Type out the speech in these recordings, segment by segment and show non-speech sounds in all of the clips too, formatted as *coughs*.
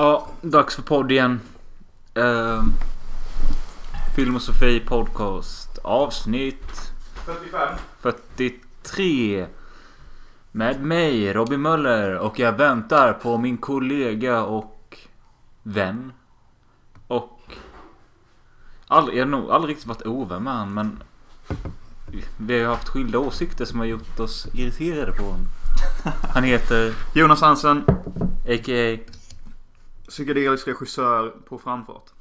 Ja, dags för podd igen. Uh, Film och Sofie podcast. Avsnitt 45. 43. Med mig, Robin Möller. Och jag väntar på min kollega och vän. Och... Aldrig, jag har nog aldrig riktigt varit ovän med han, men... Vi har haft skilda åsikter som har gjort oss irriterade på honom. Han heter, Jonas Hansen, a.k.a psykedelisk regissör på framfart.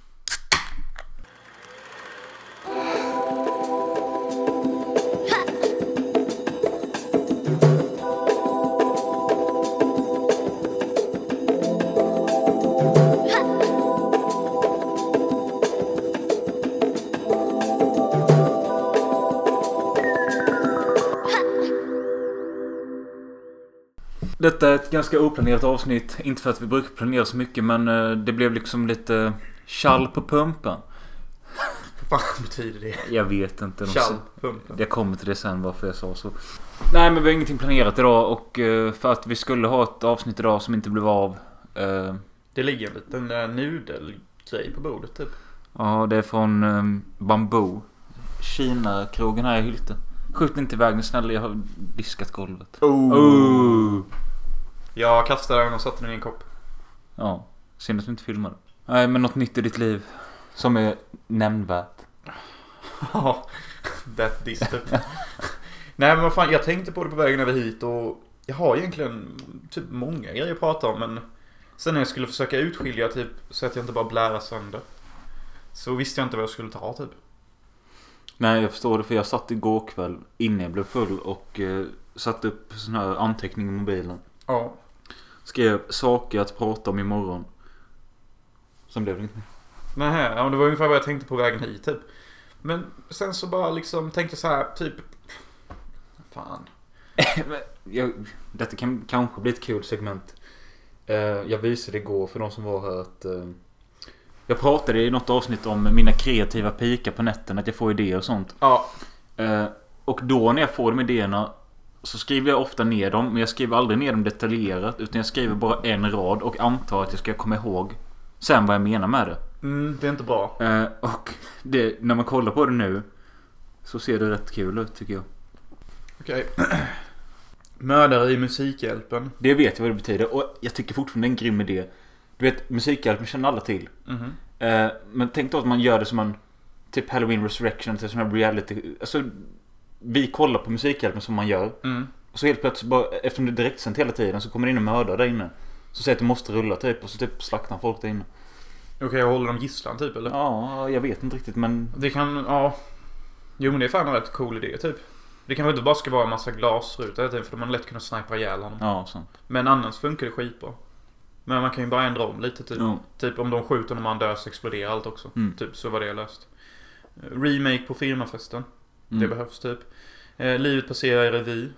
Detta är ett ganska oplanerat avsnitt. Inte för att vi brukar planera så mycket men eh, det blev liksom lite tjall på pumpen. Vad fan betyder det? Jag vet inte. De- Tjall, pumpen. Jag kommer till det sen varför jag sa så. Nej men vi har ingenting planerat idag och eh, för att vi skulle ha ett avsnitt idag som inte blev av. eh, Det ligger en liten nudelgrej på bordet typ. Ja det är från um, Bamboo. Kina-krogen här i Hylte. Skjut inte iväg den snälla jag har diskat golvet. Oh. Jag kastade den och satte den i en kopp. Ja, synd att du inte filmade. Nej men något nytt i ditt liv. Som är nämnvärt. *laughs* Ja, that typ. Nej men vad fan, jag tänkte på det på vägen över hit och jag har egentligen typ många grejer att prata om men sen när jag skulle försöka utskilja typ så att jag inte bara blärar sönder. Så visste jag inte vad jag skulle ta typ. Nej jag förstår det för jag satt igår kväll innan jag blev full och eh, satte upp sån här anteckning i mobilen. Ja. Skrev saker att prata om imorgon. Sen blev det inget mer. Nej, ja, men det var ungefär vad jag tänkte på vägen hit typ. Men sen så bara liksom tänkte jag så här typ. Fan. *laughs* jag, detta kan kanske bli ett kul segment. Eh, jag visade igår för de som var här att eh, jag pratade i något avsnitt om mina kreativa pikar på nätten. Att jag får idéer och sånt. Ja. Eh, och då när jag får de idéerna så skriver jag ofta ner dem. Men jag skriver aldrig ner dem detaljerat. Utan jag skriver bara en rad och antar att jag ska komma ihåg sen vad jag menar med det. Mm, det är inte bra. Eh, och det, när man kollar på det nu så ser det rätt kul ut tycker jag. Okej. Mördare i Musikhjälpen. Det vet jag vad det betyder och jag tycker fortfarande det är en grym idé. Du vet Musikhjälpen känner alla till. Mhm. Eh, men tänk då att man gör det som en typ Halloween Resurrection till sån här reality. Alltså vi kollar på Musikhjälpen som man gör. Mm. Och så helt plötsligt bara, eftersom det är direktsänt hela tiden så kommer det in en mördare där inne. Så säger att det måste rulla typ och så typ slaktar folk där inne. Okej, jag håller dem gisslan typ eller? Ja, jag vet inte riktigt men... Det kan, ja. Jo men det är fan en rätt cool idé typ. Det kanske inte bara ska vara en massa glasrutor hela tiden för då man lätt kunna snipa ihjäl honom. Ja, sant. Men annars funkar det skitbra. Men man kan ju bara ändra om lite typ. Ja. Typ om de skjuter och han dör så exploderar allt också. Mm. Typ så var det löst. Remake på firmafesten. Det Mm. behövs typ. Eh, livet passerar i revy.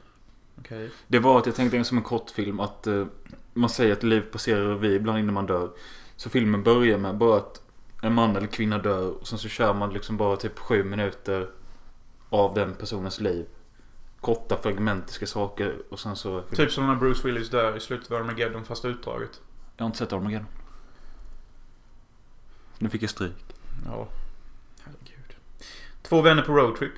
Okej. Det var att jag tänkte som en kortfilm att eh, man säger att liv passerar revy ibland innan man dör. Så filmen börjar med bara att en man eller kvinna dör och sen så kör man liksom bara typ sju minuter av den personens liv. Korta fragmentiska saker och sen så... Typ som när Bruce Willis dör i slutet av Armageddon fast utdraget. Jag har inte sett Armageddon. Nu fick jag stryk. Ja. Herregud. Två vänner på roadtrip.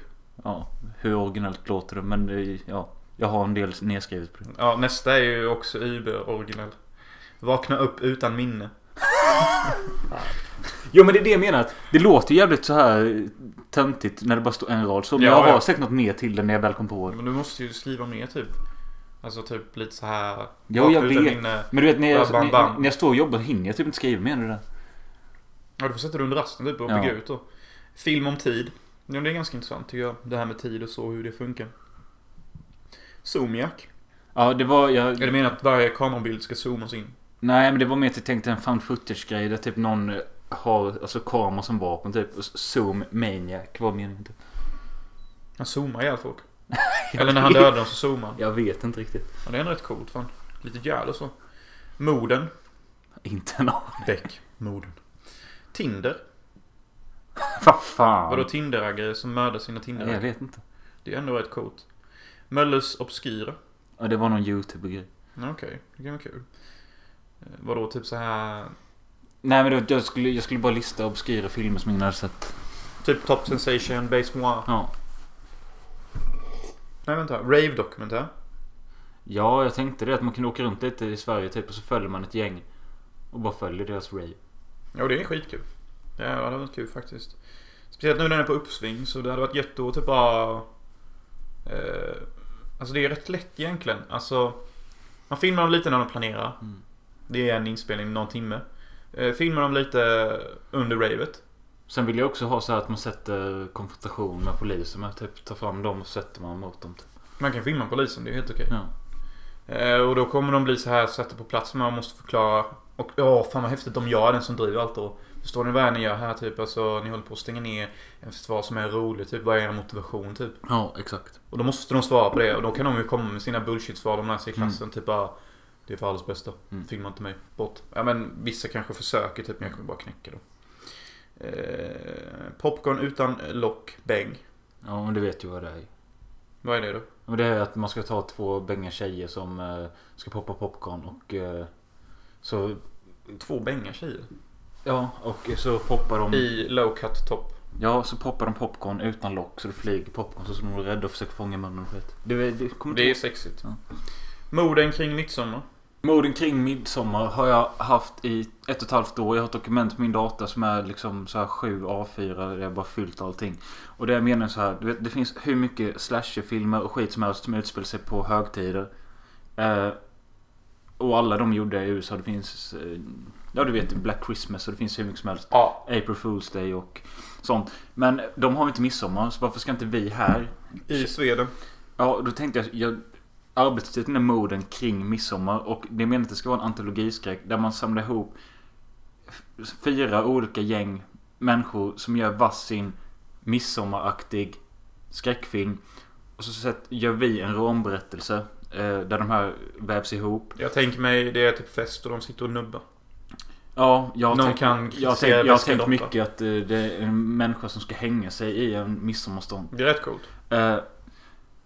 Ja, hur originellt låter det men det, ja. Jag har en del nedskrivet på det. Ja, nästa är ju också Uber-originell. Vakna upp utan minne. *laughs* Jo men det är det jag menar. Att det låter jävligt så här töntigt när det bara står en rad så. Men Ja, jag har ja. säkert något mer till det när jag väl kom på det. Men du måste ju skriva mer typ. Alltså typ lite så här. Jo, jag vet. Minne. Men du vet när jag, Bam, bam, när, bam. när jag står och jobbar hinner jag typ inte skriva mer än det där. Ja, du får sätta det under rasten typ och Ja. bygga ut då. Film om tid. Ja, det är ganska intressant tycker jag. Det här med tid och så, hur det funkar. Zoomiak. Ja det var jag... Är det meningen att varje kamerabild ska zoomas in? Nej men det var mer att jag tänkte en fan footage grej där typ någon har alltså kamera som vapen typ. Och Zoom maniac var meningen typ. Han zoomar ihjäl folk. *laughs* Eller när han dödar dem så zoomar han. Jag vet inte riktigt. Ja, det är ändå rätt coolt fan. Lite jävla och så. Morden. Inte en aning. Väck. Morden. Tinder. *laughs* Vad fan. Vadå Tinder-raggare som mördar sina Nej, jag Tinder vet inte. Det är ändå rätt coolt. Mölles Obskyra. Ja det var någon YouTube-grej. Ja, Okej, det kan vara kul. Eh, Vadå typ så här Nej men det, jag, skulle, jag skulle bara lista obskyra filmer som ingen hade sett. Typ Top Sensation, Base Moi. Ja. Nej vänta, Rave Dokumentär. Ja, jag tänkte det att man kunde åka runt lite i Sverige typ och så följer man ett gäng. Och bara följer deras rave. Ja det är skitkul. Ja det hade varit kul faktiskt. Speciellt nu när den är på uppsving så det hade varit gött att typ bara... Eh, alltså det är rätt lätt egentligen. Alltså... Man filmar dem lite när de planerar. Mm. Det är en inspelning, någon timme. Eh, filmar dem lite under ravet. Sen vill jag också ha så här att man sätter konfrontation med polisen. Man typ tar fram dem och sätter man mot dem. Typ. Man kan filma polisen, det är helt okej. Ja. Eh, och då kommer de bli så här satta på plats. Man måste förklara. Och ja, fan vad häftigt om jag är den som driver allt då. Förstår ni vad ni gör här typ? Alltså ni håller på att stänga ner en festival som är rolig. Typ vad är er motivation typ? ja, exakt. Och då måste de svara på det. Och då kan de ju komma med sina bullshit-svar de lär sig i klassen. Typ bara. Det är för allas bästa. Mm. Filma inte mig. Bort. Ja men vissa kanske försöker typ. Men jag kommer bara knäcka då. Eh, popcorn utan lock. Bäng. Ja, men du vet ju vad det är. Vad är det då? Men det är att man ska ta två bänga tjejer som eh, ska poppa popcorn och eh, så... Två bängar tjejer. Ja, och så poppar de... I low cut top. Ja, så poppar de popcorn utan lock så det flyger popcorn så de är rädda och försöker fånga munnen och skit. Det, det kommer Det är sexigt. Ja. Morden kring midsommar. Morden kring midsommar har jag haft i ett och ett halvt år. Jag har ett dokument på min data som är liksom så här 7 A4 där jag bara fyllt allting. Och det jag menar så här, du vet, det finns hur mycket slasherfilmer och skit som helst som utspelar sig på högtider. Eh, och alla de gjorda i USA. Det finns, eh, ja du vet Black Christmas och det finns hur mycket som helst. Ja. April Fool's Day och sånt. Men de har inte midsommar, så varför ska inte vi här I Sweden. Ja, då tänkte jag, jag arbetstiteln är morden kring midsommar och det menar att det ska vara en antologiskräck där man samlar ihop fyra olika gäng människor som gör varsin midsommaraktig skräckfilm. Och så sätt, gör vi en romberättelse eh, där de här vävs ihop. Jag tänker mig det är typ fest och de sitter och nubbar. Ja, jag har Någon tänkt, kan jag har jag har tänkt mycket att eh, det är en människa som ska hänga sig i en midsommarstånd. Det är rätt coolt. Eh,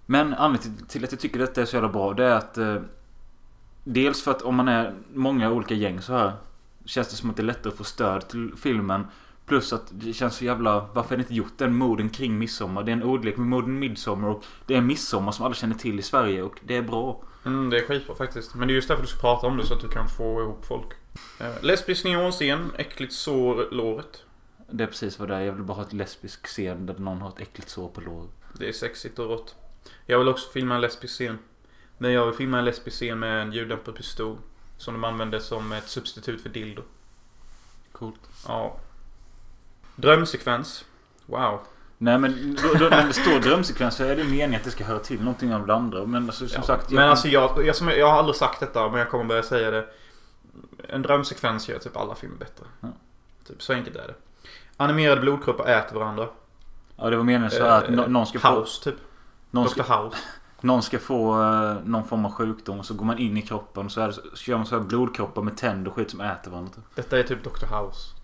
Men anledningen till- att jag tycker detta är så jävla bra det är att eh, Dels för att om man är många olika gäng så här Känns det som att det är lättare att få stöd till filmen Plus att det känns så jävla Varför är det inte gjort den morden kring midsommar? Det är en ordlek med morden midsommar och Det är midsommar som alla känner till i Sverige och det är bra Mm, det är skitbra faktiskt. Men det är just därför du ska prata om det så att du kan få ihop folk. Eh, lesbisk neonscen, äckligt sår låret. Det är precis vad det är. Jag vill bara ha ett lesbisk scen där någon har ett äckligt sår på låret Det är sexigt och rått. Jag vill också filma en lesbisk scen. Men jag vill filma en lesbisk scen med en ljuddämpad pistol. Som de använder som ett substitut för dildo. Coolt Ja. Drömsekvens. Wow. Nej men då, då, när det står drömsekvens så är det meningen att det ska höra till någonting av det andra Men alltså, som Ja. sagt men alltså jag, jag, som, jag har aldrig sagt detta men jag kommer börja säga det. En drömsekvens gör typ alla filmer bättre. Ja. Typ så enkelt är det. Animerade blodkroppar äter varandra. Ja det var meningen så att nå- någon ska få House typ. någon Dr. ska, House. *laughs* Någon ska få eh, någon form av sjukdom och så går man in i kroppen och så, är det, så gör man så här blodkroppar med tänder och skit som äter varandra. typ. Detta är typ Dr. House.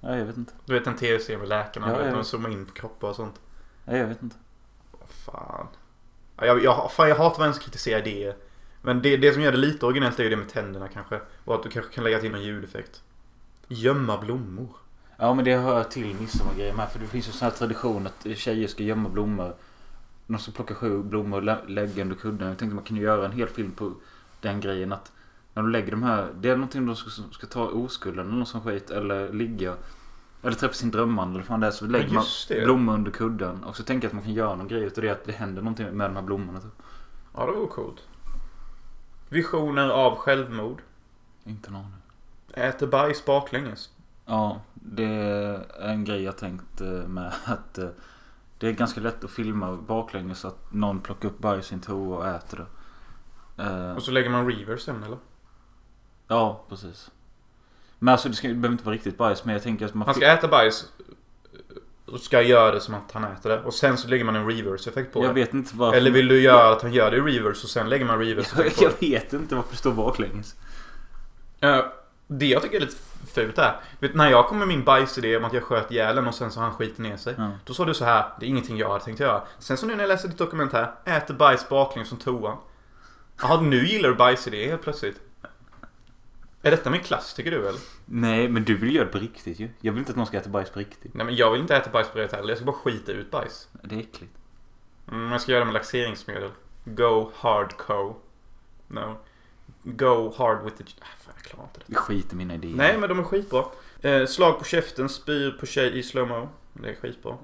Ja, jag vet inte. Du vet en tv-serie med läkarna. Ja, vet, de zoomar in på kroppar och sånt. Ja, jag vet inte. Vad fan. Ja, Jag, jag, fan, jag hatar vad ens kritiserar det. Men det, det som gör det lite originellt är ju det med tänderna kanske. Och att du kanske kan lägga till en ljudeffekt. Gömma blommor. Ja men det hör till midsommargrejer med. För det finns ju sån här tradition att tjejer ska gömma blommor. De ska plocka sju blommor och lä- lägga under kudden. Jag tänkte man kunde göra en hel film på den grejen att när de lägger de här. Det är någonting de ska, ska ta oskulden eller någon sån skit. Eller ligga. Eller träffa sin drömman eller fan det är. Så lägger man blommor under kudden. Och så tänker jag att man kan göra någon grej utav det. Att det händer någonting med de här blommorna. Typ. Ja, det vore coolt. Visioner av självmord. Inte aning. Äter bajs baklänges. Ja, det är en grej jag tänkt eh, med att eh, det är ganska lätt att filma baklänges så att någon plockar upp bajs i en toa och äter det. Eh, Och så lägger man reverse sen eller? Ja, precis. Men alltså det, ska, det behöver inte vara riktigt bajs men jag tänker att man... Han ska äta bajs. Och ska göra det som att han äter det. Och sen så lägger man en reverse effekt på jag det. vet inte varför... Eller vill du göra att han gör det i reverse och sen lägger man reverse jag, effekt på jag det? vet inte varför det står baklänges. Eh, Det jag tycker är lite fult är. Vet, när jag kom med min bajsidé om att jag sköt ihjäl en och sen så han skiter ner sig. Ja. Då sa du så här. Det är ingenting jag hade tänkt göra. Sen så nu när jag läser ditt dokument här. Äter bajs baklänges från toan. Jaha, nu gillar du bajsidé helt plötsligt. Är detta min klass tycker du eller? Nej, men du vill göra det på riktigt ju. Jag vill inte att någon ska äta bajs på riktigt. Nej men jag vill inte äta bajs på det heller. Jag ska bara skita ut bajs. Det är äckligt. Mm, jag ska göra det med laxeringsmedel. Go hardcore. No. Go hard with the... Ah, fan, jag klarar inte det. Vi skiter i mina idéer. Nej men de är skitbra. Eh, slag på käften, spyr på tjej i slowmo. Det är skitbra.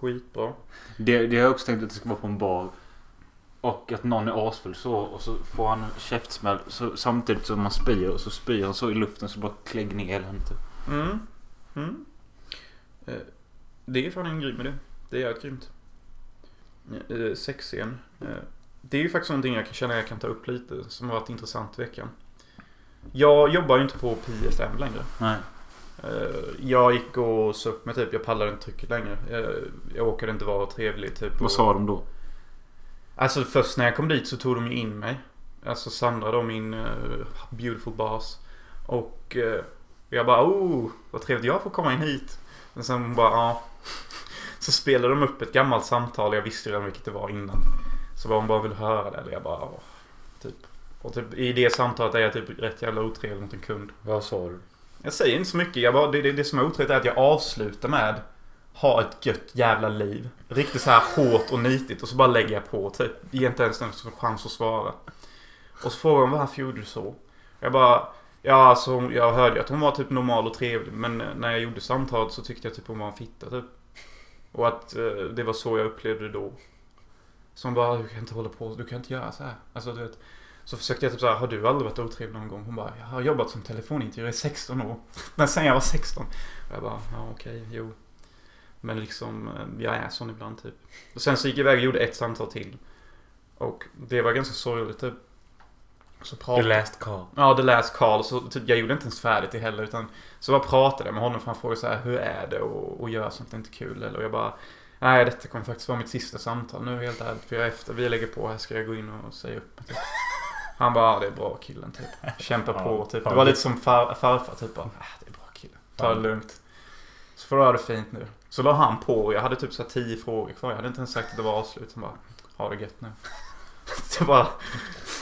Skitbra. Det, det har jag också tänkt att det ska vara på en bar. Och att någon är asfull så och så får han käftsmäll så, samtidigt som man spyr och så spyr han så i luften så bara klägg ner hela typ. Mm. Mm. Eh, det är fan en grym idé. Det är grymt. Eh, sexscen. Eh, det är ju faktiskt någonting jag kan känna jag kan ta upp lite som har varit intressant i veckan. Jag jobbar ju inte på PSM längre. Nej. Jag gick och upp mig typ. Jag pallade inte trycket längre. Jag, jag åkade inte vara trevlig typ. Vad sa de då? Alltså först när jag kom dit så tog de ju in mig. Alltså Sandra då min uh, beautiful boss. Och eh, jag bara oh vad trevligt jag får komma in hit. Men sen bara ja. Så spelade de upp ett gammalt samtal. Jag visste redan vilket det var innan. Så bara hon bara vill höra det. Eller jag bara åh, typ. Och typ i det samtalet är jag typ rätt jävla otrevlig mot en kund. Vad sa du? Jag säger inte så mycket. Jag bara, det, det, det som är otrevligt är att jag avslutar med ha ett gött jävla liv. Riktigt så här hårt och nitigt och så bara lägger jag på typ. Ger inte ens en chans att svara. Och så frågar hon varför gjorde du så? Jag bara, ja alltså jag hörde ju att hon var typ normal och trevlig. Men eh, när jag gjorde samtalet så tyckte jag typ hon var en fitta typ. Och att eh, det var så jag upplevde det då. Så hon bara, du kan inte hålla på, du kan inte göra så här. Alltså du vet. Så försökte jag typ såhär, har du aldrig varit otrevlig någon gång? Hon bara, jag har jobbat som telefonintervjuare i 16 år. *laughs* Men sen jag var 16. Och jag bara, ja okej, jo. Men liksom, eh, jag är sån ibland typ. Och sen så gick jag iväg och gjorde ett samtal till. Och det var ganska sorgligt typ. Så The pratade last call. Ja, The Last Call. Så typ, jag gjorde inte ens färdigt det heller. Utan så bara pratade jag med honom för han frågade så här, hur är det och, och göra sånt är inte kul? Eller och jag bara, nej detta kommer faktiskt vara mitt sista samtal nu helt ärligt. För jag efter vi lägger på här ska jag gå in och säga upp typ. *laughs* Han bara, ja, det är bra killen typ. Kämpa på typ. Det var lite som far, farfar typ. Bara, äh, det är bra killen. Ta det lugnt. Så får du ha det fint nu. Så la han på och jag hade typ så här tio frågor kvar. Jag hade inte ens sagt att det var avslut. Han bara, ha det gött nu. *laughs* Det var,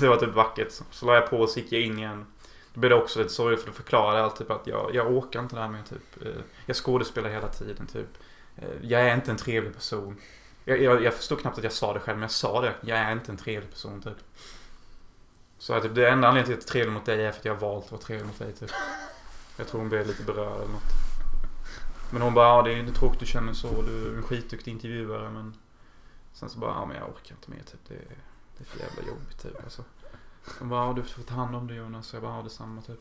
det var typ vackert. Så, la jag på och så gick jag in igen. Då blev det också lite sorgligt för då förklarade jag alltid typ att jag, jag åker inte där med typ. Eh, jag skådespelar hela tiden typ. Eh, jag är inte en trevlig person. Jag, jag, jag förstod knappt att jag sa det själv men jag sa det. Jag är inte en trevlig person typ. Så att typ, det enda anledningen till att jag är trevlig mot dig är för att jag har valt att vara trevlig mot dig typ. Jag tror hon blev lite berörd eller något. Men hon bara, ja det är det är tråkigt du känner så. Du är en skitduktig intervjuare men. Sen så bara, ja men jag orkar inte mer typ. Det, är- det är för jävla jobbigt typ alltså. Hon bara, ja du får ta hand om det Jonas. Så jag bara, ja detsamma typ.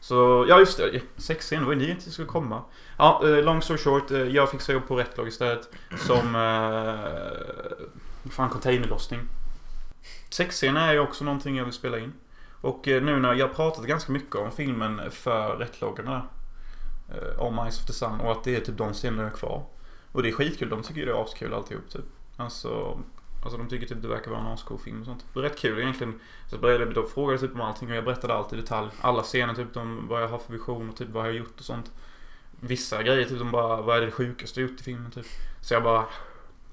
Så, ja just det. Sexscen, det var ju ni inte skulle komma. Ja, eh, long story short. Eh, jag fick jobb på Rättlag istället. Som... Eh, fan, containerlossning. Sexscen är ju också någonting jag vill spela in. Och eh, nu när jag pratat ganska mycket om filmen för rättloggarna. Eh, om Eyes of the Sun och att det är typ de scenerna kvar. Och det är skitkul. De tycker ju det är askul alltihop typ. Alltså, alltså de tycker typ det verkar vara en ascool film och sånt. Rätt kul egentligen. Så började de frågade typ om allting och jag berättade allt i detalj. Alla scener typ om vad jag har för vision och typ vad jag har gjort och sånt. Vissa grejer typ de bara, vad är det sjukaste du gjort i filmen typ. Så jag bara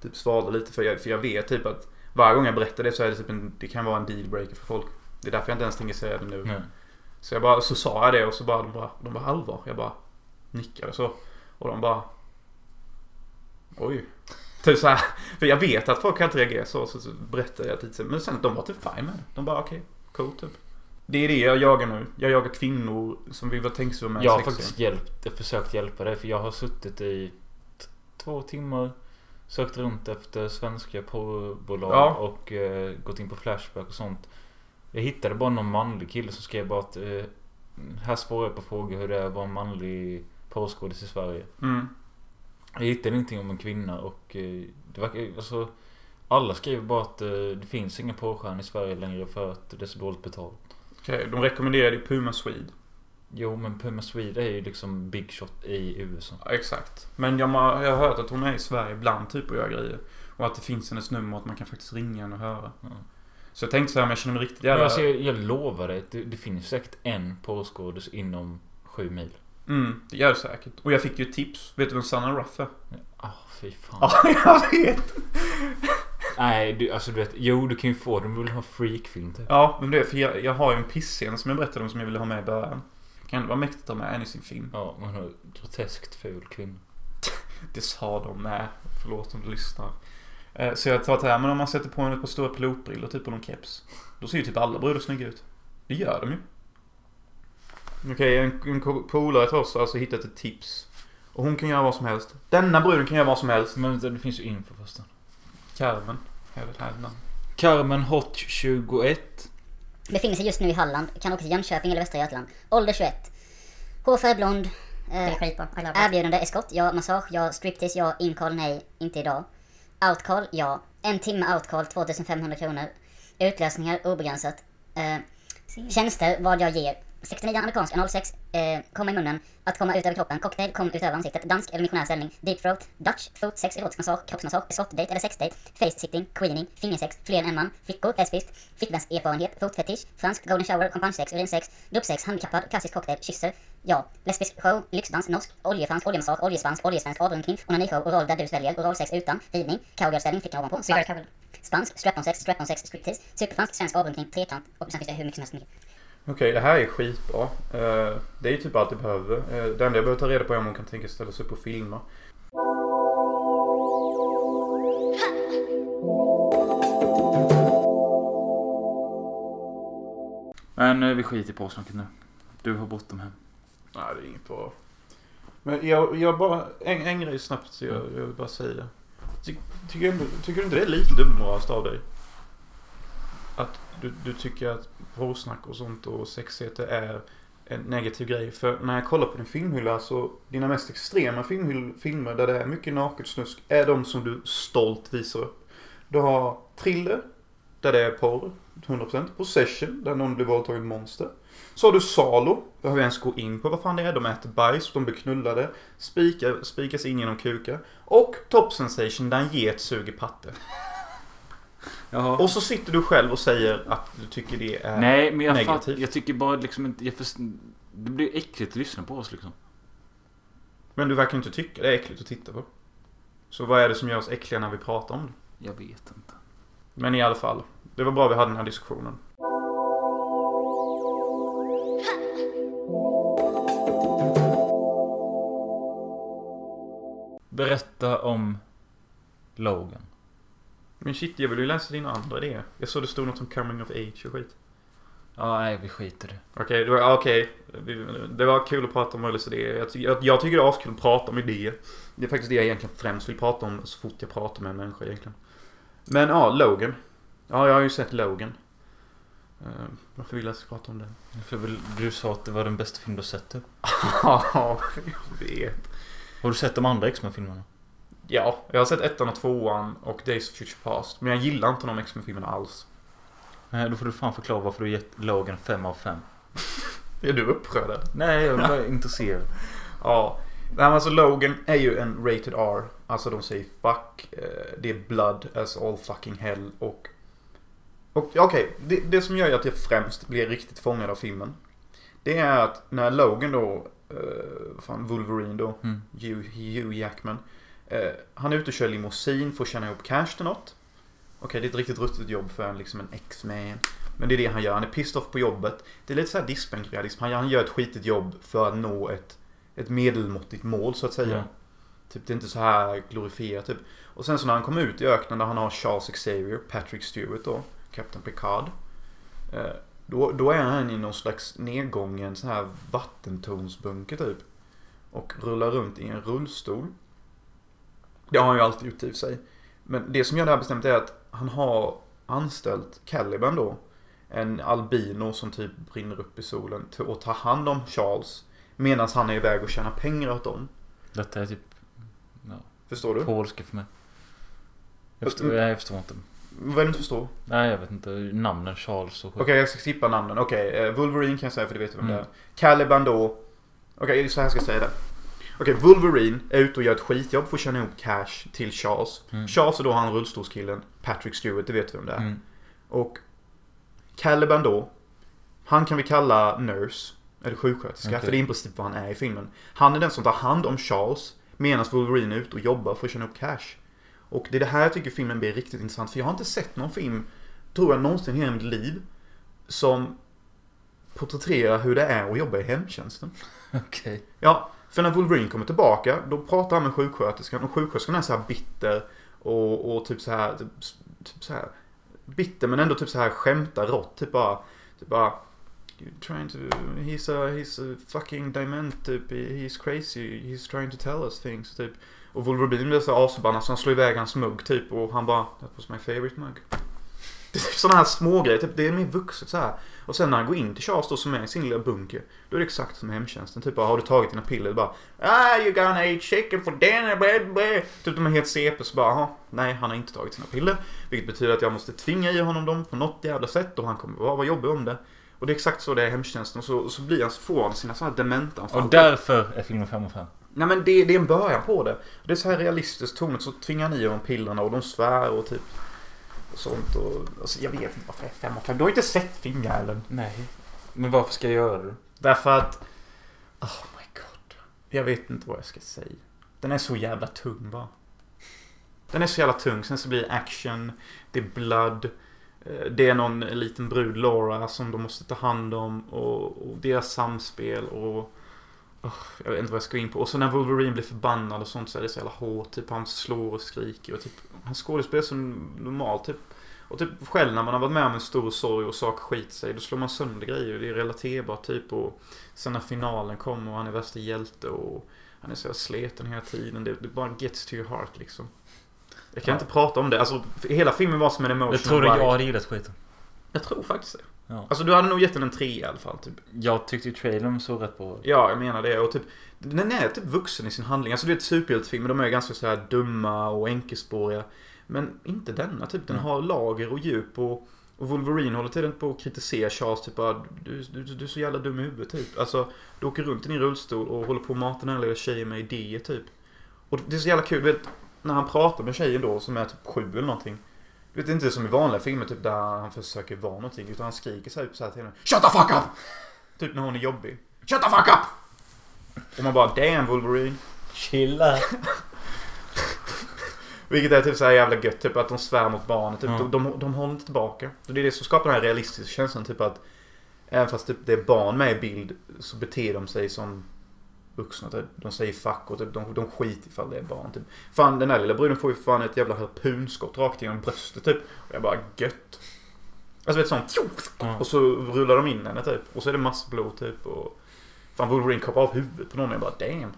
typ svalde lite för jag, för jag vet typ att varje gång jag berättar det så är det typ en, det kan vara en dealbreaker för folk. Det är därför jag inte ens tänker säga det nu. Nej. Så jag bara, så sa jag det och så bara, de bara, de bara allvar. Jag bara nickade så. Och de bara Oj. Typ så här, för jag vet att folk kan inte reagera så, så, så berättade jag lite. Men sen, de var typ fine med det. De bara okej, cool typ. Det är det jag jagar nu. Jag jagar kvinnor som vill vara tänksamma Jag har faktiskt hjälpt, försökt hjälpa dig för jag har suttit i två timmar Sökt runt efter svenska porrbolag Ja. och eh, gått in på Flashback och sånt. Jag hittade bara någon manlig kille som skrev bara att eh, här svarar jag på frågor hur det är att vara en manlig porrskådis i Sverige. Mm. Jag hittade ingenting om en kvinna och eh, det verkar, alltså alla skriver bara att eh, det finns ingen porrstjärna i Sverige längre för att det är så dåligt betalt. Okej, de rekommenderade ju Puma Swede. Jo men Puma Swede är ju liksom big shot i USA. Ja, exakt. Men jag, har- jag har hört att hon är i Sverige ibland typ och gör grejer. Och att det finns hennes nummer och att man kan faktiskt ringa henne och höra. Ja. Så jag tänkte så här, men jag känner mig riktigt Men jävla... alltså, jag, jag lovar dig, det, det finns säkert en porrskådis inom sju mil. Mm, det gör det säkert. Och jag fick ju tips. Vet du vem Sanna Ruff är? Ah, fy fan. Ja, *laughs* jag vet! Nej, du, alltså du vet. Jo, du kan ju få dem. Du vill ha freakfilm typ. Ja, men det är för jag, jag har ju en pissscen som jag berättade om som jag ville ha med i början. Kan det vara mäktigt att ha med en i sin film? Ja, man har groteskt ful kvinna. *laughs* Det sa de med. Förlåt om du lyssnar. Eh, Så jag tar att här, men om man sätter på en ett par stora pilotbrillor typ och någon keps. Då ser ju typ alla brudar snygga ut. Det gör de ju. Okej, en, en ko- polare till oss har alltså hittat ett tips. Och hon kan göra vad som helst. Denna bruden kan göra vad som helst. Men det finns ju info först. Carmen. är väl här namn. Carmen Hot 21. Befinner sig just nu i Halland, kan åka till Jönköping eller Västra Götaland. Ålder 21. Hårfärg blond. Eh, erbjudande eskort, ja. Massage, ja. Striptease, ja. Incall, nej. Inte idag. Outcall, ja. En timme outcall, 2500 kronor. Utlösningar, obegränsat. Eh, tjänster, vad jag ger. 69 amerikansk, 06, eh, komma i munnen, att komma ut över kroppen, cocktail, kom ut över ansiktet, dansk eller missionär ställning, deep throat, dutch, foot, sex, erotisk massage, kroppsmassage, skottdate eller sexdate, face sitting, queening, fingersex, fler än en man, flickor, lesbiskt, flickvänserfarenhet, fotfetisch, fransk, golden shower, champagnesex, urinsex, gruppsex, handikappad, klassisk cocktail, kysser, ja, lesbisk show, lyxdans, norsk, oljefransk, oljemassage, oljespansk, oljesvensk, avrunkning, onanishow, oral där du sväljer, oralsex utan, ridning, cowgirlställning, flicka ovanpå, spansk, strap-on-sex, strap-on-sex, striptease, superfransk, svensk avrunkning, trekant och sen finns det hur mycket som helst. Okej, det här är skitbra. Eh, det är ju typ allt jag behöver. Eh, det enda jag behöver ta reda på är om hon kan tänka sig ställa sig upp och filma. Men eh, vi skiter i påsnacket nu. Du har bråttom hem. Nej, det är inget bra. Men jag, jag bara... En, en grej snabbt så jag, jag vill bara säga. Ty, tycker, ändå, tycker du inte det är lite dubbelmoraliskt av dig? Att du, du tycker att provsnack och sånt och sexigheter är en negativ grej. För när jag kollar på din filmhylla så dina mest extrema filmhyll, filmer där det är mycket naket snusk är de som du stolt visar upp. Du har Thriller, där det är porr, 100%. Possession, där någon blir våldtagen monster. Så har du Salo, behöver vi ens gå in på vad fan det är. De äter bajs, de blir knullade, spikar, spikas in genom kukar. Och Top Sensation, där en get suger patte. Jaha. Och så sitter du själv och säger att du tycker det är Nej, men jag negativt. fattar. Jag tycker bara liksom inte... Jag först, det blir äckligt att lyssna på oss liksom. Men du verkar inte tycka det är äckligt att titta på. Så vad är det som gör oss äckliga när vi pratar om det? Jag vet inte. Men i alla fall. Det var bra vi hade den här diskussionen. Berätta om Logan. Men shit, jag vill ju läsa dina andra idéer. Jag såg det stod något om coming of age och skit. Ja, nej, vi skiter i det. Okej, det var- okej. Det var kul att prata om Möllers idéer. Jag, ty- jag, jag tycker det är askul att prata om idéer. Det är faktiskt det jag egentligen främst vill prata om så fort jag pratar med en människa egentligen. Men ja, Logan. Ja, jag har ju sett Logan. Uh, varför vill jag ska prata om det? För väl, du sa att det var den bästa film du har sett typ. *laughs* Ja, jag vet. Har du sett de andra X-Men-filmerna? Ja, jag har sett ettan och tvåan och Days of Future Past. Men jag gillar inte de X-Men-filmerna alls. Nej, då får du fan förklara varför du gett Logan 5 av 5. *laughs* Är du upprörd? Nej, jag är bara intresserad. *laughs* Ja. Nej, men alltså Logan är ju en rated R. Alltså de säger fuck. eh, Det är blood as all fucking hell och... Och okej, det, det som gör att jag främst blir riktigt fångad av filmen. Det är att när Logan då, vad fan, Wolverine då, Mm. Hugh, Hugh Jackman. Eh, han är ute och kör limousin för att tjäna ihop cash till något. Okej, det är ett riktigt ruttet jobb för en, liksom en X-Man. Men det är det han gör. Han är pissed off på jobbet. Det är lite såhär diskbänkrealism. Han, han gör ett skitigt jobb för att nå ett, ett medelmåttigt mål så att säga. Ja. Typ det är inte så här glorifierat typ. Och sen så när han kommer ut i öknen där han har Charles Xavier, Patrick Stewart då, Captain Picard. Eh, då, då är han i någon slags nedgången så här vattentonsbunker typ. Och rullar runt i en rullstol. Det har han ju alltid gjort i och sig. Men det som gör det här bestämt är att han har anställt Caliban då. En albino som typ brinner upp i solen till att ta hand om Charles. Medan han är iväg och tjänar pengar åt dem. Detta är typ Förstår du? polska för mig. Jag förstår, jag förstår inte. Vad är det du inte förstår? Nej, jag vet inte. Namnen Charles och. Okej, jag ska skippa namnen. Okej, eh, Wolverine kan jag säga för det vet du vem Mm. det är. Caliban då. Okej, så här ska jag säga det. Okej, Wolverine är ute och gör ett skitjobb för att tjäna ihop cash till Charles. Mm. Charles är då han rullstolskillen. Patrick Stewart, det vet du vem det är. Mm. Och Caliban då. Han kan vi kalla nurse. Eller sjuksköterska. Okej. För det är i princip vad han är i filmen. Han är den som tar hand om Charles. Medan Wolverine är ute och jobbar för att tjäna upp cash. Och det är det här jag tycker filmen blir riktigt intressant. För jag har inte sett någon film, tror jag någonsin i hela mitt liv, som porträtterar hur det är att jobba i hemtjänsten. *laughs* Okej. Ja, för när Wolverine kommer tillbaka, då pratar han med sjuksköterskan och sjuksköterskan är så här bitter och, och typ så här, typ, typ så här bitter men ändå typ så här skämtar rått. Typ bara, typ bara You're trying to, he's a, he's a fucking dement typ, he's crazy, he's trying to tell us things typ. Och Wolverine blir så asförbannad så han slår iväg hans mugg typ och han bara That was my favorite mug. Det är typ sådana här små grejer, typ, det är mer vuxet så här. Och sen när han går in till Charles då som är i sin lilla bunker. Då är det exakt som i hemtjänsten. Typ bara, har du tagit dina piller? Bara, ah you gonna eat chicken for dinner, blah, blah. Typ de är helt CP så bara, aha, nej han har inte tagit sina piller. Vilket betyder att jag måste tvinga i honom dem på något jävla sätt och han kommer vara jobbig om det. Och det är exakt så det är i hemtjänsten. Och så, och så blir han, så får han sina sådana här dementanfall. Och därför är filmen 5 av 5. Nej men det, det är en början på det. Det är så här realistiskt tonet så tvingar ni honom pillerna och de svär och typ och sånt och alltså, jag vet inte varför det är 5 av 5. Du har inte sett filmjäveln. Nej. Men varför ska jag göra det? Därför att... Oh my god. Jag vet inte vad jag ska säga. Den är så jävla tung bara. Den är så jävla tung. Sen så blir det action. Det är blood. eh, Det är någon liten brud, Laura, som de måste ta hand om. Och, och deras samspel och... jag vet inte vad jag ska gå in på. Och så när Wolverine blir förbannad och sånt så är det så jävla hårt. Typ han slår och skriker och typ... Han skådespelar som normalt typ. Och typ själv när man har varit med om en stor sorg och sak skit sig, då slår man sönder grejer. Det är relaterbart typ. Och sen när finalen kommer och han är värsta hjälte och han är så sleten hela tiden. Det, det bara gets to your heart liksom. Jag kan Ja. inte prata om det. Alltså, hela filmen var som en emotional Jag trodde ride. jag hade gillat skiten. Jag tror faktiskt det. Ja. Alltså du hade nog gett den en tre i alla fall. Typ. Jag tyckte ju trailern såg rätt bra. Ja, jag menar det. Och typ, den är typ vuxen i sin handling. Alltså du vet superhjältefilmer, de är ganska så här dumma och enkelspåriga. Men inte denna typ. Den har lager och djup och, och Wolverine håller tiden på att kritisera Charles. Typ bara, du, du, du är så jävla dum i huvudet typ. Alltså, du åker runt i din rullstol och håller på att mata den här lilla tjejen med idéer typ. Och det är så jävla kul, du vet. När han pratar med tjejen då som är typ sju eller någonting. Du vet, det är inte som i vanliga filmer typ där han försöker vara någonting. Utan han skriker så här, så här till henne. Shut the fuck up! Typ när hon är jobbig. Shut the fuck up! Och man bara damn Wolverine. Chilla. *laughs* Vilket är typ så här jävla gött, typ att de svär mot barnet. Typ, Ja. de, de, de håller inte tillbaka. Och det är det som skapar den här realistiska känslan, typ att även fast typ, det är barn med i bild så beter de sig som vuxna. Typ. De säger fuck och typ, de, de skiter ifall det är barn. Typ. Fan den där lilla bruden får ju fan ett jävla harpunskott rakt genom bröstet typ. Och jag bara gött. Alltså vet sånt. Ja. Och så rullar de in henne typ. Och så är det massa blod typ. Och fan Wolverine kapar av huvudet på någon och jag bara damn.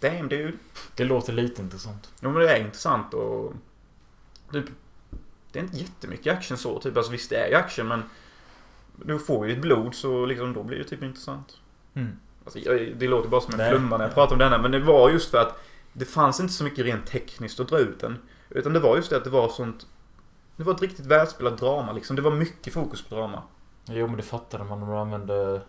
Damn dude. Det låter lite intressant. Jo men det är intressant och... Typ, det är inte jättemycket action så. Typ, alltså visst det är ju action men... Du får ju ditt blod så liksom då blir det typ intressant. Mm. Alltså, det låter bara som en flumma när jag pratar om denna men det var just för att det fanns inte så mycket rent tekniskt att dra ut den. Utan det var just det att det var sånt... Det var ett riktigt välspelat drama liksom. Det var mycket fokus på drama. Jo men det fattade man när man använde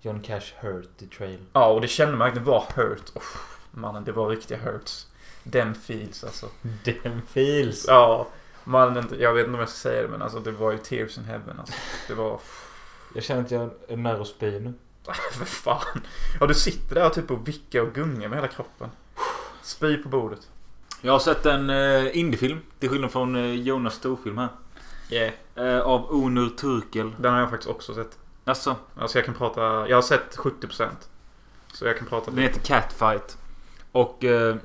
John Cash Hurt i trail. Ja och det kände man det var hurt. Oh, mannen det var riktiga hurts. Den feels alltså. Den feels. Ja, man, jag vet inte om jag ska säga det men alltså det var ju tears in heaven alltså. Det var... Jag känner att jag är nära att spy nu. *laughs* För fan. Ja du sitter där typ och vickar och gungar med hela kroppen. Spy på bordet. Jag har sett en uh, indiefilm. Till skillnad från uh, Jonas storfilm här. Yeah. Eh, av Onur Turkel. Den har jag faktiskt också sett. Alltså, Alltså jag kan prata... Jag har sett 70%. Så jag kan prata den heter Catfight. Och uh,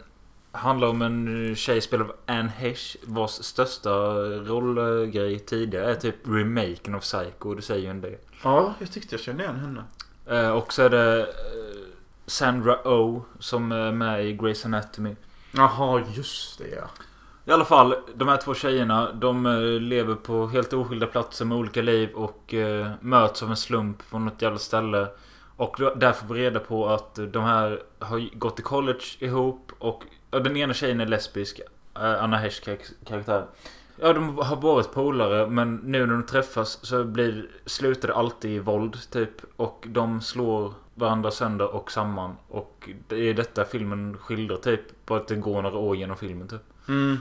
handlar om en tjej spelad av Anne Hesh. Vars största rollgrej tidigare är typ remaken av Psycho. Det säger ju en del. Ja, jag tyckte jag kände igen henne. Eh, och så är det eh, Sandra Oh som är med i Grey's Anatomy. Jaha, just det ja. I alla fall, de här två tjejerna, de eh, lever på helt oskilda platser med olika liv och eh, möts av en slump på något jävla ställe. Och där får vi reda på att de här har gått i college ihop och ja, den ena tjejen är lesbisk, eh, Anna Hesh kar- karaktär. Ja, de har varit polare men nu när de träffas så blir, slutar det alltid i våld typ. Och de slår varandra sönder och samman. Och det är detta filmen skildrar typ. På att det går några år genom filmen typ. Mm.